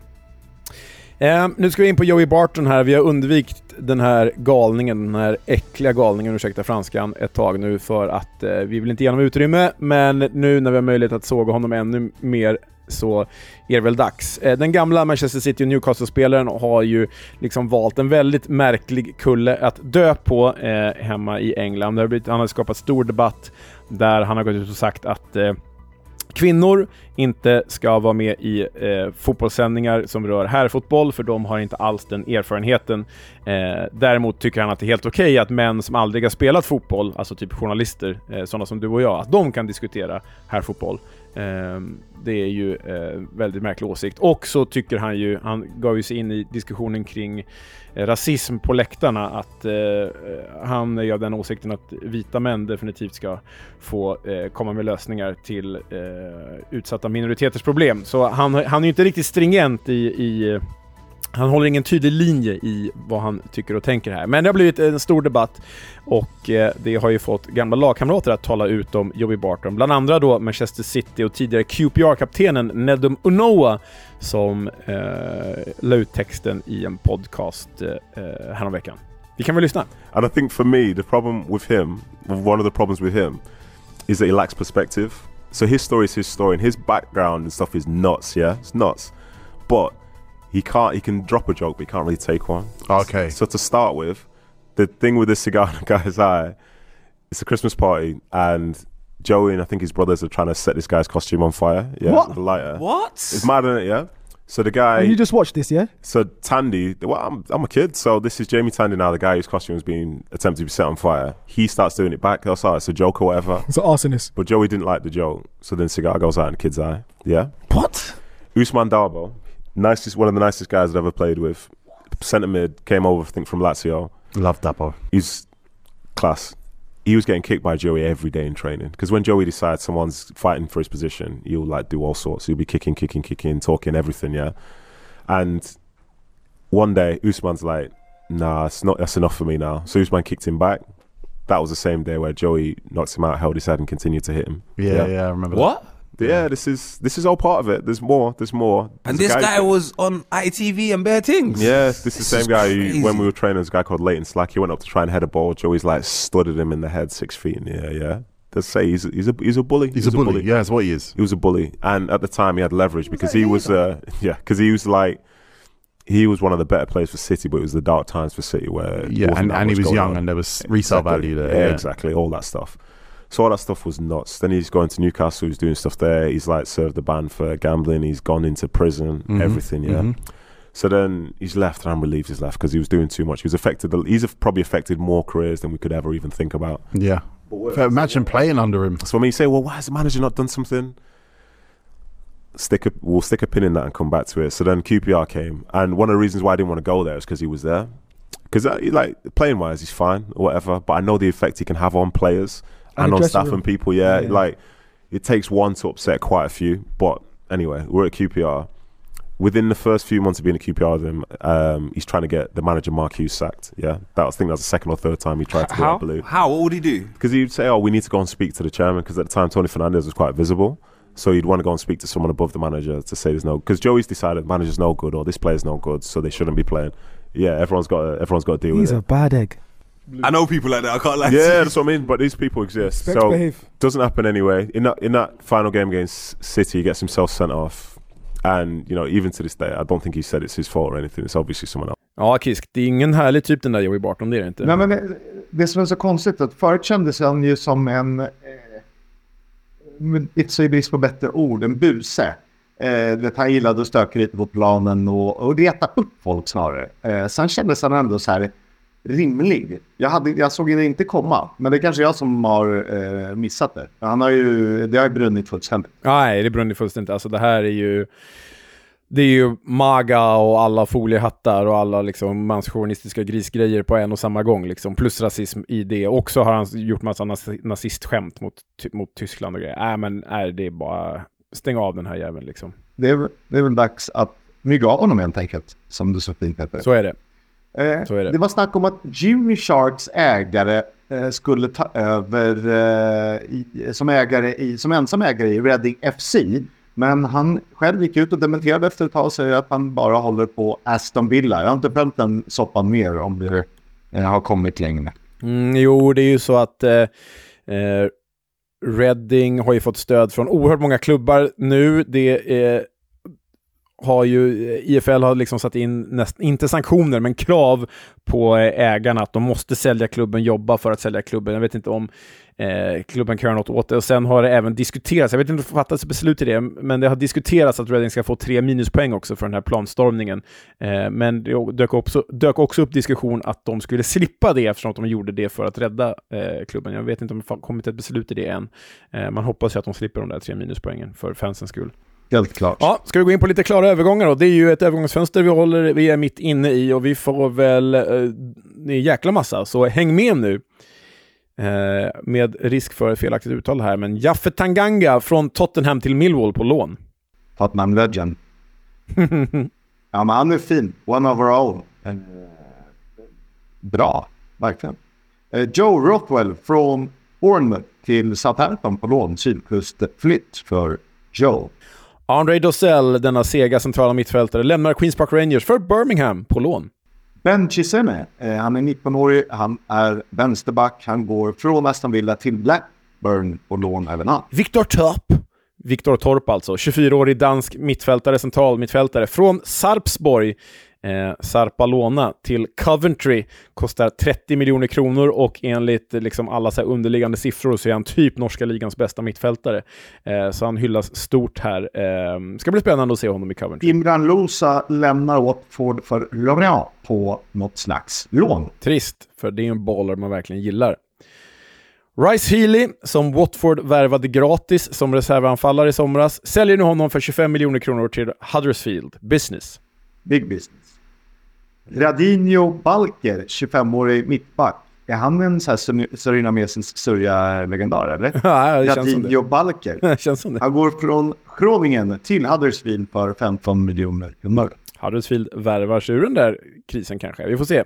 Eh, nu ska vi in på Joey Barton här. Vi har undvikit den här galningen, den här äckliga galningen, ursäkta franskan, ett tag nu för att eh, vi vill inte ge honom utrymme. Men nu när vi har möjlighet att såga honom ännu mer så är det väl dags. Eh, den gamla Manchester City och Newcastle-spelaren har ju liksom valt en väldigt märklig kulle att dö på eh, hemma i England. Det har blivit, han har skapat stor debatt där han har gått ut och sagt att eh, kvinnor inte ska vara med i eh, fotbollssändningar som rör herrfotboll, för de har inte alls den erfarenheten. Eh, däremot tycker han att det är helt okej okay att män som aldrig har spelat fotboll, alltså typ journalister, eh, sådana som du och jag, att de kan diskutera herrfotboll. Ehm, det är ju eh, väldigt märklig åsikt. Och så tycker han ju, han gav ju sig in i diskussionen kring eh, rasism på läktarna, att eh, han är av den åsikten att vita män definitivt ska få komma med lösningar till utsatta minoriteters problem. Så han, han är ju inte riktigt stringent i, i han håller ingen tydlig linje i vad han tycker och tänker här. Men det har blivit en stor debatt och eh, det har ju fått gamla lagkamrater att tala ut om Joey Barton. Bland andra då Manchester City och tidigare QPR-kaptenen Nedum Unoa som eh, la ut texten i en podcast eh, eh, häromveckan. Vi kan väl lyssna? And I think for me the problem with him, one of the problems with him is that he lacks perspective. So his story is his story, and his background and stuff is nuts. Yeah, it's nuts. But he can't. He can drop a joke, but he can't really take one. Okay. So to start with, the thing with this cigar in the guy's eye, it's a Christmas party, and Joey and I think his brothers are trying to set this guy's costume on fire. Yeah, What? with a lighter. What? It's mad, isn't it? Yeah. So the guy, And you just watched this, yeah? so Tandy, well, I'm, I'm a kid, so this is Jamie Tandy now, the guy whose costume is being attempted to be set on fire. He starts doing it back. That's all. It's a joke or whatever. It's an arsonist. But Joey didn't like the joke, so then cigar goes out in the kid's eye. Yeah. What? Usman Darbo, nicest, one of the nicest guys I've ever played with. Centre mid, came over, I think, from Lazio. Love Dapo. He's class. He was getting kicked by Joey every day in training because when Joey decides someone's fighting for his position, he'll like do all sorts. He'll be kicking, kicking, kicking, talking, everything. Yeah. And one day, Usman's like, "Nah, it's not. That's enough for me now." So Usman kicked him back. That was the same day where Joey knocked him out, held his head, and continued to hit him. Yeah, yeah, I remember. What? Yeah, this is this is all part of it. There's more. There's more. And There's a this guy was on ITV and bare things. Yes, this is the same guy who, when we were training, this guy called Leighton Slack. He went up to try and head a ball. Joey's like studded him in the head, six feet in the air. Yeah, they say he's he's a he's a bully. He's, a bully. Yeah, that's what he is. he was a bully, and at the time he had leverage because he was uh yeah because he was like he was one of the better players for City, but it was the dark times for City where Yeah, and, and he was young, on. and there was resale Exactly. value there. Yeah, Yeah, exactly. All that stuff. So all that stuff was nuts. Then he's going to Newcastle. He's doing stuff there. He's like served the ban for gambling. He's gone into prison. Mhm, Everything. Yeah. mhm. So then he's left, and I'm relieved he's left because he was doing too much. He was affected. He's probably affected more careers than we could ever even think about. Yeah. But imagine playing under him. So when you say, "Well, why has the manager not done something?" Stick a, we'll stick a pin in that and come back to it. So then QPR came, and one of the reasons why I didn't want to go there is because he was there. Because like playing wise, he's fine or whatever, but I know the effect he can have on players And and, on staff room. and people. Yeah, Yeah. like it takes one to upset quite a few. But anyway, we're at QPR. Within the first few months of being at QPR, with him, um, he's trying to get the manager Mark Hughes sacked. Yeah, that was, I think that was the second or third time he tried to do How? it. I believe How? What would he do? because he'd say, "Oh, we need to go and speak to the chairman." Because at the time, Tony Fernandez was quite visible, so you'd want to go and speak to someone above the manager to say there's no. Because Joey's decided the manager's no good or this player's no good, so they shouldn't be playing. Yeah, everyone's got to, everyone's got to deal with. He's a bad egg. I know people like that. I can't lie. to Yeah, you. that's what I mean. But these people exist, Respect so behave. doesn't happen anyway. In that in that final game against City, he gets himself sent off, and you know even to this day, I don't think he said it's his fault or anything. It's obviously someone else. Ja, Kisk, det är ingen härlig typ den där Joey Barton, det är det inte. Nej, men det, det som är så konstigt är att förut kändes han ju som en, eh, inte i brist på bättre ord, en buse. Eh, vet, han gillade att stöka lite på planen och, och reta upp folk snarare. Eh, sen kändes han ändå så här rimlig. Jag, hade, jag såg det inte komma, men det är kanske jag som har eh, missat det. Han har ju, det har ju brunnit fullständigt. Nej, det brunner fullständigt. Alltså det här är ju... Det är ju maga och alla foliehattar och alla liksom manschauvinistiska grisgrejer på en och samma gång. Liksom. Plus rasism i det. Och så har han gjort massa nazi- nazistskämt mot, mot Tyskland och grejer. Nej, men nej, det är bara... Stäng av den här jäveln liksom. Det är, det är väl dags att mygga av honom helt enkelt, som du så fint heter. Så är det. Eh, Så är det. det var snack om att Jimmy Sharks ägare eh, skulle ta över eh, i, som, ägare i, som ensam ägare i Reading FC. Men han själv gick ut och dementerade efter ett tag och säger att han bara håller på Aston Villa. Jag har inte följt den soppan mer om det har kommit längre. Mm, jo, det är ju så att Reading har ju fått stöd från oerhört många klubbar nu. Det eh, har ju, IFL har liksom satt in, näst, inte sanktioner, men krav på eh, ägarna att de måste sälja klubben, jobba för att sälja klubben. Jag vet inte om eh, klubben kan göra något åt det. Och sen har det även diskuterats, jag vet inte om det fattats beslut i det, men det har diskuterats att Reading ska få tre minuspoäng också för den här planstormningen. Eh, men det dök också, dök också upp diskussion att de skulle slippa det eftersom att de gjorde det för att rädda eh, klubben. Jag vet inte om det har kommit ett beslut i det än. Eh, man hoppas ju att de slipper de där tre minuspoängen för fansens skull. Helt klart. Ja, ska vi gå in på lite klara övergångar då? Det är ju ett övergångsfönster vi håller, vi är mitt inne i och vi får väl, eh, en jäkla massa, så häng med nu. Eh, med risk för felaktigt uttal här, men Jaffe Tanganga från Tottenham till Millwall på lån. Tottenham Legend. Ja, men han är fin. One of our. Eh, Bra, verkligen. Eh, Joe Rothwell från Bournemouth till Southampton på lån. Sydkustflytt för Joe. André Dossell, denna sega centrala mittfältare, lämnar Queens Park Rangers för Birmingham på lån. Ben Chiseme, eh, han är 19-årig, han är vänsterback, han går från Aston Villa till Black, Burn på lån även han. Viktor Torp. Viktor Torp alltså, 24-årig dansk mittfältare, central mittfältare från Sarpsborg. Eh, Sarpalona till Coventry kostar 30 miljoner kronor och enligt liksom alla så underliggande siffror så är han typ norska ligans bästa mittfältare. Eh, så han hyllas stort här. Eh, ska bli spännande att se honom i Coventry. Imran Losa lämnar Watford för Lorient på något slags lån. Trist, för det är en baller man verkligen gillar. Rice Healy, som Watford värvade gratis som reservanfallare i somras, säljer nu honom för 25 miljoner kronor till Huddersfield Business. Big business. Radinho Balker, 25-årig mittback. Är han en sån här surinamesisk sörja-legendar eller? Ja, det känns som det. Balker. Det känns som det. Han går från Groningen till Huddersfield för 15 miljoner kronor. Huddersfield värvar sig ur den där krisen kanske. Vi får se.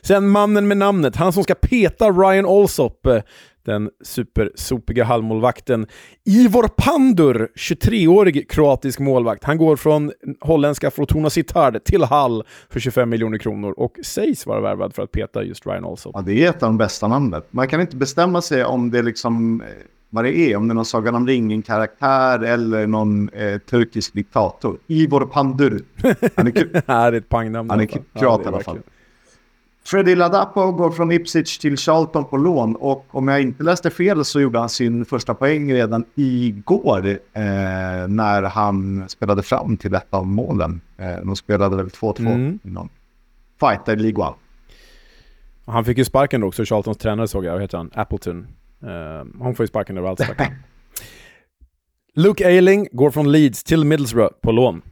Sen mannen med namnet, han som ska peta Ryan Alsop, eh, den supersopiga halvmålvakten. Ivor Pandur, 23-årig kroatisk målvakt. Han går från holländska Fortuna Sittard till Hall för 25 miljoner kronor och sägs vara värvad för att peta just Ryan Alsop. Ja, det är ett av de bästa namnen. Man kan inte bestämma sig om det liksom eh, vad det är. Om det är någon Sagan om ringen-karaktär eller någon eh, turkisk diktator. Ivor Pandur. Han är, kul. det är ett pangnamn. Han är fall. kroat det i alla fall. Freddie Ladapo går från Ipswich till Charlton på lån och om jag inte läste fel så gjorde han sin första poäng redan igår eh, när han spelade fram till ett av målen. Eh, de spelade väl 2-2 Mm. i någon fighter League One. Han fick ju sparken då också, Charltons tränare såg jag, vad heter han? Appleton. Uh, han får ju sparken överallt stackarn. Luke Ayling går från Leeds till Middlesbrough på lån.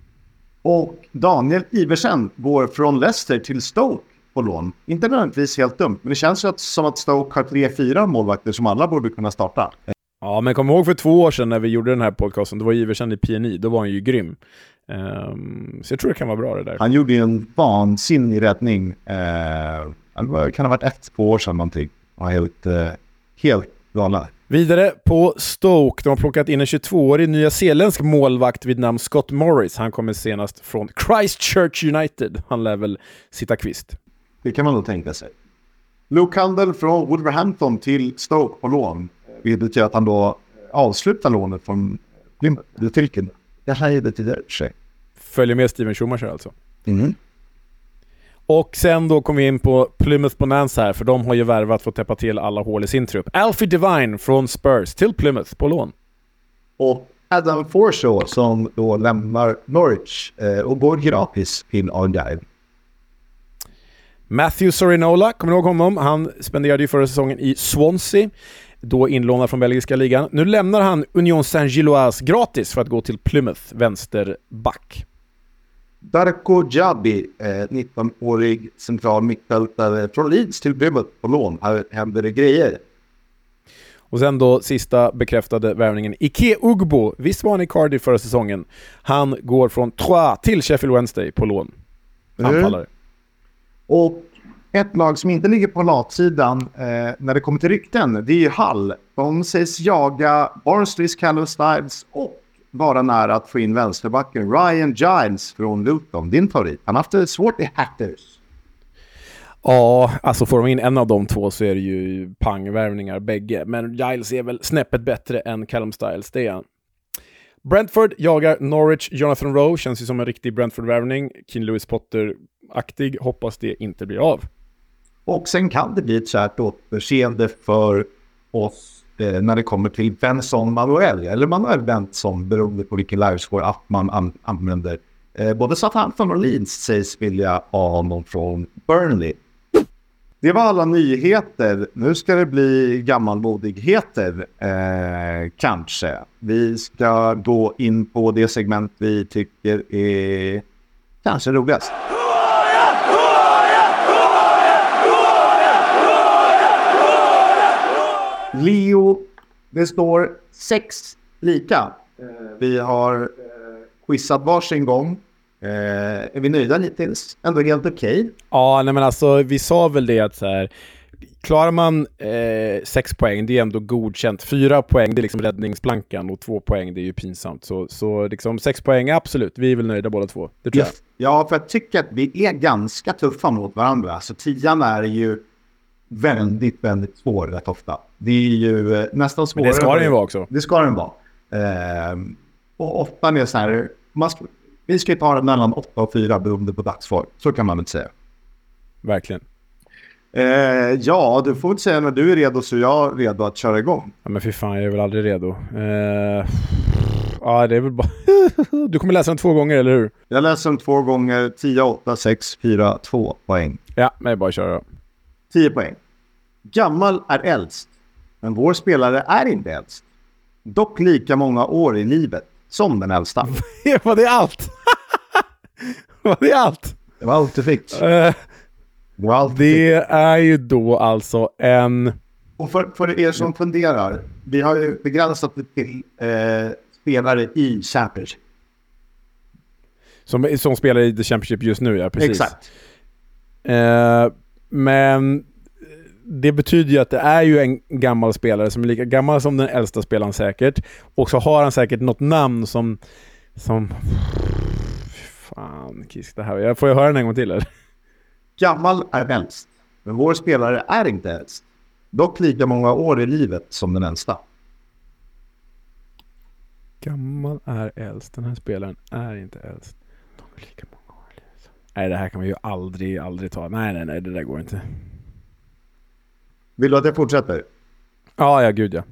Och Daniel Iversen går från Leicester till Stoke på lån. Inte nödvändigtvis helt dumt, men det känns ju att, som att Stoke har tre, fyra målvakter som alla borde kunna starta. Ja, men kom ihåg för två år sedan när vi gjorde den här podcasten, då var Iversen i PNI, då var han ju grym. Ehm, så jag tror det kan vara bra det där. Han gjorde ju en vansinnig räddning. Eh, det kan ha varit ett, två år sedan någonting. Han var helt, eh, helt galna. Vidare på Stoke, de har plockat in en 22-årig nyzeeländsk målvakt vid namn Scott Morris. Han kommer senast från Christchurch United. Han lär väl sitta kvist. Det kan man nog tänka sig. Luke Handel från Wolverhampton till Stoke på lån. Vilket betyder att han då avslutar lånet från Plymouth. Det tycker Det här är det till sig. Följer med Steven Schumacher alltså. Mm. Och sen då kom vi in på Plymouth Bonanza här, för de har ju värvat för att täppa till alla hål i sin trupp. Alfie Devine från Spurs till Plymouth på lån. Och Adam Forshaw som då lämnar Norwich eh, och går gratis till Argyle. Matthew Sorinola, kommer ni ihåg honom? Han spenderade ju förra säsongen i Swansea, då inlånad från belgiska ligan. Nu lämnar han Union Saint-Gilloise gratis för att gå till Plymouth, vänsterback. Darko Jabi, eh, 19-årig central mittfältare från Leeds till Plymouth på lån. Här händer det grejer. Och sen då sista bekräftade värvningen, Ike Ugbo. Visst var han i Cardiff förra säsongen? Han går från Troyes till Sheffield Wednesday på lån. Mm. Och ett lag som inte ligger på latsidan eh, när det kommer till rykten, det är ju Hull. De sägs jaga Barnsleys Callum Stiles och vara nära att få in vänsterbacken Ryan Giles från Luton. Din favorit. Han har haft det svårt i Hatters. Ja, alltså får de in en av de två så är det ju pangvärvningar bägge. Men Giles är väl snäppet bättre än Callum Stiles, det är han. Brentford jagar Norwich Jonathan Rowe, känns ju som en riktig Brentford-värvning. Keen Lewis Potter aktig. hoppas det inte blir av. Och sen kan det bli ett kärt återseende för oss eh, när det kommer till Benson Manuel, eller Manuel Benson, beroende på vilken livescore app man an- använder. Eh, både Southampton och Leeds sägs vilja ha honom från Burnley. Det var alla nyheter. Nu ska det bli gammalmodigheter, eh, kanske. Vi ska gå in på det segment vi tycker är kanske roligast. Leo, det står sex lika. Eh, Vi har eh, quizat varsin gång. Eh, är vi nöjda hittills? Ändå helt okej. Ja, nej men alltså vi sa väl det att så här, klarar man eh, sex poäng, det är ändå godkänt. Fyra poäng, det är liksom räddningsplankan och två poäng, det är ju pinsamt. Så, så liksom sex poäng, absolut, vi är väl nöjda båda två. Det tror jag. Ja, för jag tycker att vi är ganska tuffa mot varandra. Så tian är ju väldigt, väldigt svår rätt ofta. Det är ju eh, nästan svårare. Men det ska den ju vara också. Det ska den vara. Ehm, och ofta är det så här, man vi ska ta det mellan 8 och 4 beroende på dagsform. Så kan man väl säga. Verkligen. Eh, ja, du får väl säga när du är redo så är jag redo att köra igång. Ja, men fy fan, jag är väl aldrig redo. Eh, ja, det är väl bara... du kommer läsa den två gånger, eller hur? Jag läser den två gånger, 10, 8, 6, 4, 2 poäng. Ja, men det är bara att köra då. 10 poäng. Gammal är äldst, men vår spelare är inte äldst. Dock lika många år i livet som den äldsta. Var det allt? Var det allt? Det var allt du fick. Eh, allt du fick. det är ju då alltså en... Och för, för er som funderar, vi har ju begränsat det till eh, spelare i Championship. Som, som spelar i The Championship just nu, ja. Precis. Exakt. Eh, men det betyder ju att det är ju en gammal spelare som är lika gammal som den äldsta spelaren säkert. Och så har han säkert något namn som... som fan, Kisk, det här. Jag får jag höra den en gång till eller? Gammal är äldst, men vår spelare är inte äldst. Dock lika många år i livet som den äldsta. Gammal är äldst. Den här spelaren är inte äldst. De är lika många. Nej, det här kan man ju aldrig, aldrig ta. Nej, nej, nej, det där går inte. Vill du att jag fortsätter? Ja, ja, gud ja.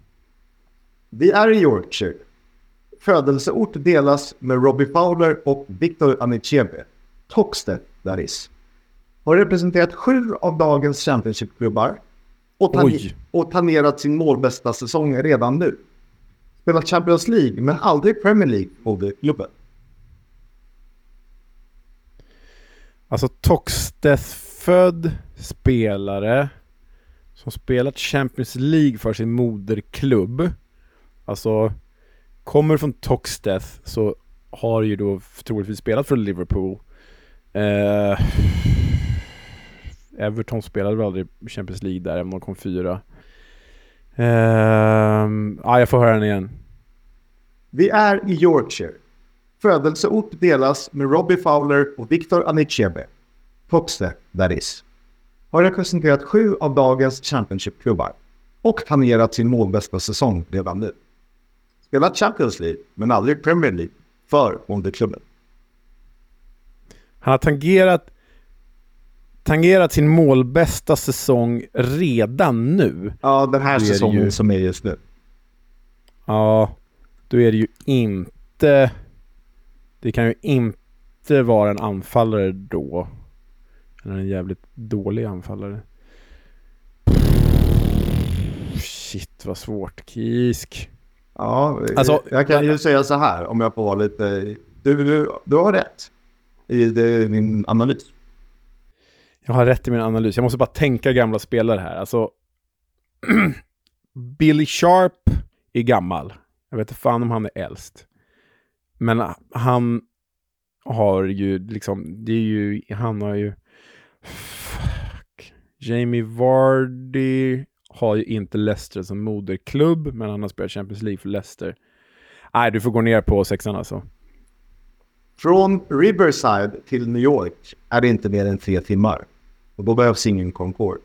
Vi är i Yorkshire. Födelseort delas med Robbie Fowler och Victor Anichebe. Toxted, that is. Har representerat sju av dagens Championship-klubbar och, tan- och tangerat sin målbästa säsong redan nu. Spelat Champions League men aldrig Premier League moderklubben. Alltså Toxteth-född spelare som spelat Champions League för sin moderklubb. Alltså, kommer från Toxteth så har ju då troligtvis spelat för Liverpool. Eh, Everton spelade väl aldrig Champions League där, även om de kom fyra. Eh, ah, jag får höra den igen. Vi är i Yorkshire. Födelseort delas med Robbie Fowler och Victor Anichebe. Toxted, that is. Har representerat sju av dagens Championship-klubbar och tangerat sin målbästa säsong redan nu. Spelat Champions League, men aldrig Premier League för moderklubben. Han har tangerat, tangerat sin målbästa säsong redan nu. Ja, den här säsongen ju. som är just nu. Ja, då är det ju inte... Det kan ju inte vara en anfallare då. Eller en jävligt dålig anfallare. Shit vad svårt. Kisk. Ja, Alltså- jag kan ju säga så här om jag får vara lite... Du, du, du har rätt i din analys. Jag har rätt i min analys. Jag måste bara tänka gamla spelare här. Alltså... Billy Sharp är gammal. Jag vet inte fan om han är äldst. Men han har ju liksom... Det är ju... Han har ju... Fuck. Jamie Vardy har ju inte Leicester som moderklubb, men han har spelat Champions League för Leicester. Nej, du får gå ner på sexan alltså. Från Riverside till New York är det inte mer än tre timmar. Och då behövs ingen Concorde.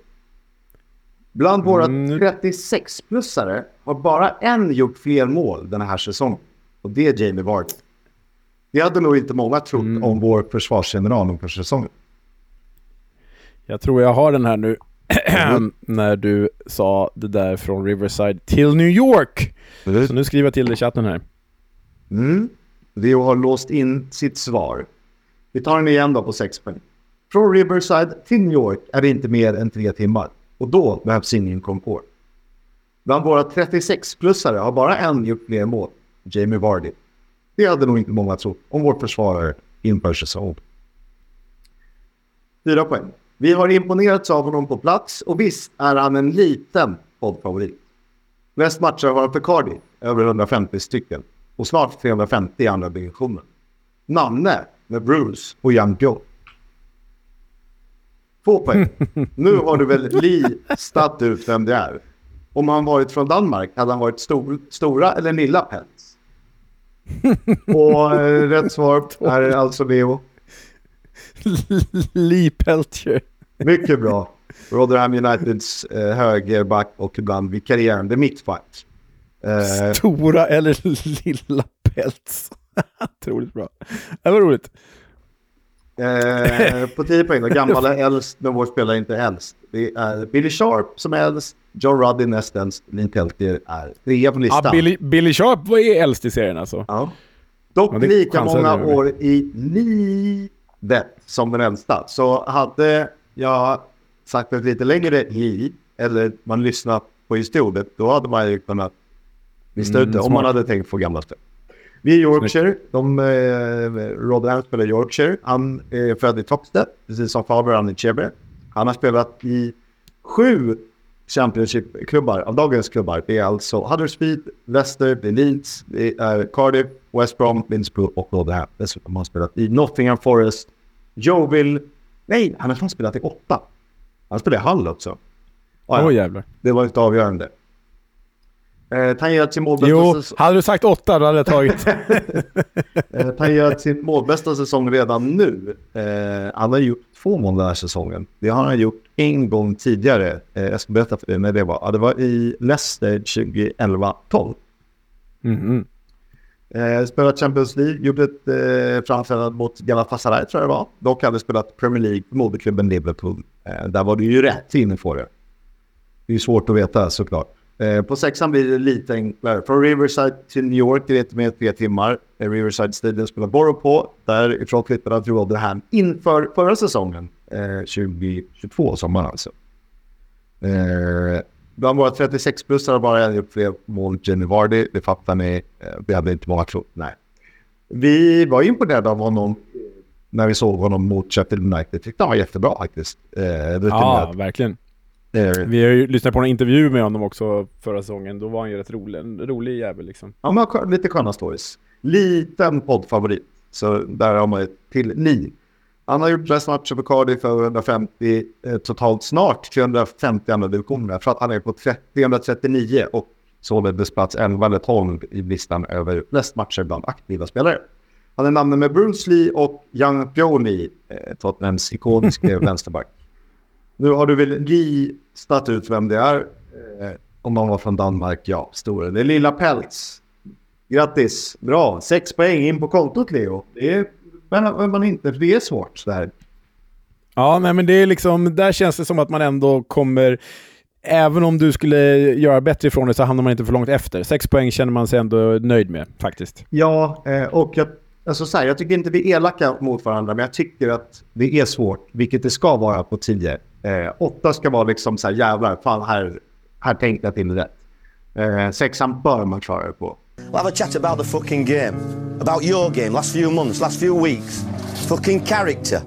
Bland våra Mm. 36-plussare har bara en gjort fler mål den här säsongen. Och det är Jamie Vardy. Det hade nog inte många trott Mm. om vår försvarsgeneral inför säsongen. Jag tror jag har den här nu. När du sa det där från Riverside till New York. Så nu skriver jag till dig i chatten här. Mm. Leo har låst in sitt svar. Vi tar den igen då på 6 poäng. Från Riverside till New York är det inte mer än tre timmar. Och då behövs ingen Concorde. Bland våra 36-plussare har bara en gjort fler mål. Jamie Vardy. Det hade nog inte många trott om vår försvarare inför säsong. Fyra poäng. Vi har imponerats av honom på plats och visst är han en liten poddfavorit. Mest matcher har han för Cardiff, över 150 stycken. Och snart 350 i andra divisionen. Namne med Bruce och Young Joe. Två poäng. Nu har du väl listat ut vem det är. Om han varit från Danmark hade han varit stor, stora eller lilla Pets. Och eh, rätt svar är alltså Leo. Lee Peltier. Mycket bra. Rotherham Uniteds eh, högerback och ibland vikarierande mittback. Eh, Stora eller lilla päls. Otroligt bra. Det var roligt. Eh, på 10 poäng då, gammal är äldst, men vår spelare är inte äldst. Det är Billy Sharp som är äldst, John Ruddy näst äldst, Lee Peltier är trea på listan. Ja, Billy, Billy Sharp var ju äldst i serien alltså. Ja. Dock lika många år i livet som den äldsta. Så hade jag sagt ett lite längre i, eller man lyssnat på historien, då hade man ju kunnat lista Mm, ut det om smart. man hade tänkt få gamla spel. Vi är Yorkshire, de, eh, Rotherham spelar Yorkshire. Han är född i Toxted, precis som Faber, han är Chebe. Han har spelat i sju Championship-klubbar av dagens klubbar. Det är alltså Huddersfield, Leicester, det är Leeds, det är Cardiff, West Brom, Middlesbrough och Rotherham. Dessutom har han spelat i Nottingham Forest, Yeovil. Nej, han har fan spelat i åtta. Han spelade i Hull också. Ah, ja. Åh jävlar. Det var inte avgörande. Eh, tangerat sin målbästa Jo, säsong. hade du sagt åtta då hade jag tagit. Eh, tangerat sin målbästa säsong redan nu. Eh, han har gjort två mål den här säsongen. Det har han gjort en gång tidigare. Eh, jag ska berätta för dig när det var. Ja, det var i Leicester 2011-12. Mhm. Eh, spelat Champions League, gjorde ett eh, framträdande mot Galatasaray tror jag det var. Dock hade spelat Premier League moderklubben Liverpool. Eh, där var det ju rätt inne på det. Det är svårt att veta såklart. Eh, på sexan blir det lite enklare. Från Riverside till New York det mer än tre timmar. Eh, Riverside Stadium spelar Borough på. Därifrån flyttade han till Rotherham inför förra säsongen. Eh, 2022 sommaren alltså. Eh, bland våra 36-plussare har bara en gjort fler mål Jenny Vardy. Det fattar ni. Eh, vi hade inte många klot. Nej. Vi var imponerade av honom eh, när vi såg honom mot Sheffield United. Tyckte han var jättebra faktiskt. Eh, Ja, verkligen. Eh, Vi har ju lyssnat på en intervju med honom också förra säsongen. Då var han ju rätt rolig. En rolig jävel liksom. Ja, men lite sköna stories. Liten poddfavorit. Så där har man ett till ni. Han har gjort flest matcher för Cardiff för 150, eh, totalt snart 350 andra divisioner. För att han är på 30 339 och således plats 11 eller 12 i listan över flest matcher bland aktiva spelare. Han är namnen med Bruce Lee och Young Pioni, eh, Tottenhams ikoniske vänsterback. Nu har du väl listat ut vem det är. Eh, om man var från Danmark, ja, stora. Det är Lilla Peltz. Grattis, bra. Sex poäng in på kontot Leo. Det är, men, man inte, för det är svårt så här. Ja, nej, men det är liksom, där känns det som att man ändå kommer... Även om du skulle göra bättre ifrån det så hamnar man inte för långt efter. Sex poäng känner man sig ändå nöjd med faktiskt. Ja, eh, och jag, alltså så här, jag tycker inte vi är elaka mot varandra, men jag tycker att det är svårt, vilket det ska vara på tio. Eh, åtta ska vara liksom så här, jävlar, fan här, här tänkte jag till rätt. Eh, sexan bör man klara det på. We'll have a chat about the fucking game. About your game, last few months, last few weeks. Fucking character.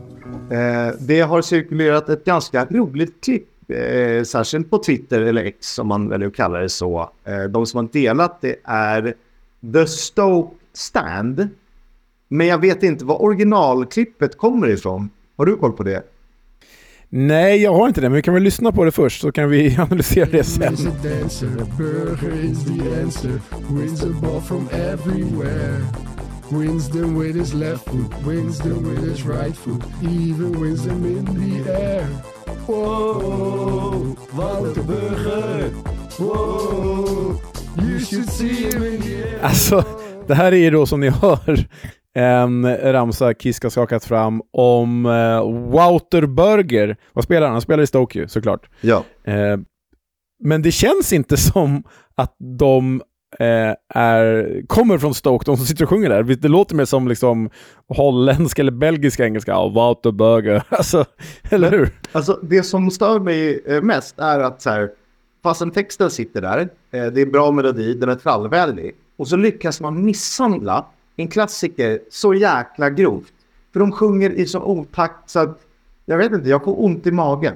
Eh, det har cirkulerat ett ganska roligt klipp, eh, särskilt på Twitter eller X om man väljer att kalla det så. Eh, de som har delat det är The Stoke Stand. Men jag vet inte var originalklippet kommer ifrån. Har du koll på det? Nej, jag har inte det, men vi kan väl lyssna på det först så kan vi analysera det sen. Wins them with his left foot. Wins them with his right foot. Even wins them in the air. Whoa, Walter Burger. Whoa, you should see him in the air. Alltså, det här är ju då som ni hör en ramsa Kiss har skakat fram om uh, Wouter Burger. Vad spelar han? Han spelar i Stoke ju, såklart. Ja. Eh, men det känns inte som att de eh, är, kommer från Stoke, de som sitter och sjunger där. Det låter mer som liksom holländska eller belgiska engelska. Ja, Wouter Burger. Alltså, eller hur? Alltså det som stör mig eh, mest är att så här, fastän texten sitter där, det är bra melodi, den är trallvänlig. Och så lyckas man misshandla en klassiker så jäkla grovt. För de sjunger i så otakt så att, jag vet inte, jag får ont i magen.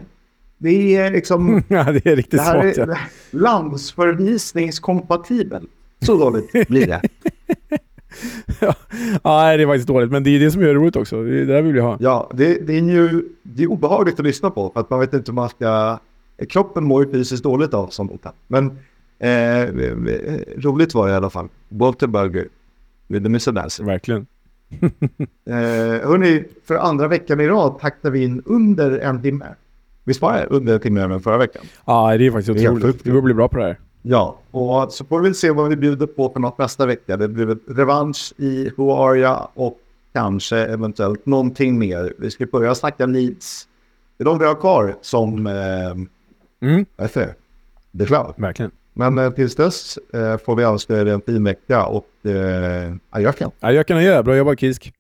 Det är liksom, ja, det är riktigt det här svårt. är Ja. landsförvisningskompatibel. Så dåligt blir det. ja, nej, det är faktiskt dåligt, men det är det som gör det roligt också. Det, det där vill vi ha. Ja, det, det är ju det är obehagligt att lyssna på för att man vet inte hur man ska... Kroppen mår ju fysiskt dåligt av sånt. här. Men eh, eh, roligt var det i alla fall. Walter Burger with the. Dancer. Verkligen. Eh, hörni, för andra veckan i rad taktar vi in under en timme. Visst var det under en timme än förra veckan? Ja, det är faktiskt är otroligt. Vi borde bli bra på det här. Ja, och så får vi se vad vi bjuder på för något nästa vecka. Det blir revansch i Huaria och kanske eventuellt någonting mer. Vi ska börja snacka Leeds. Det är de vi har kvar som... Eh, Mm, vad heter det? Är klart. verkligen. Men eh, tills dess eh, får vi önska er en fin vecka och eh, adjöken. Ja, adjö. Bra jobbat Kisk.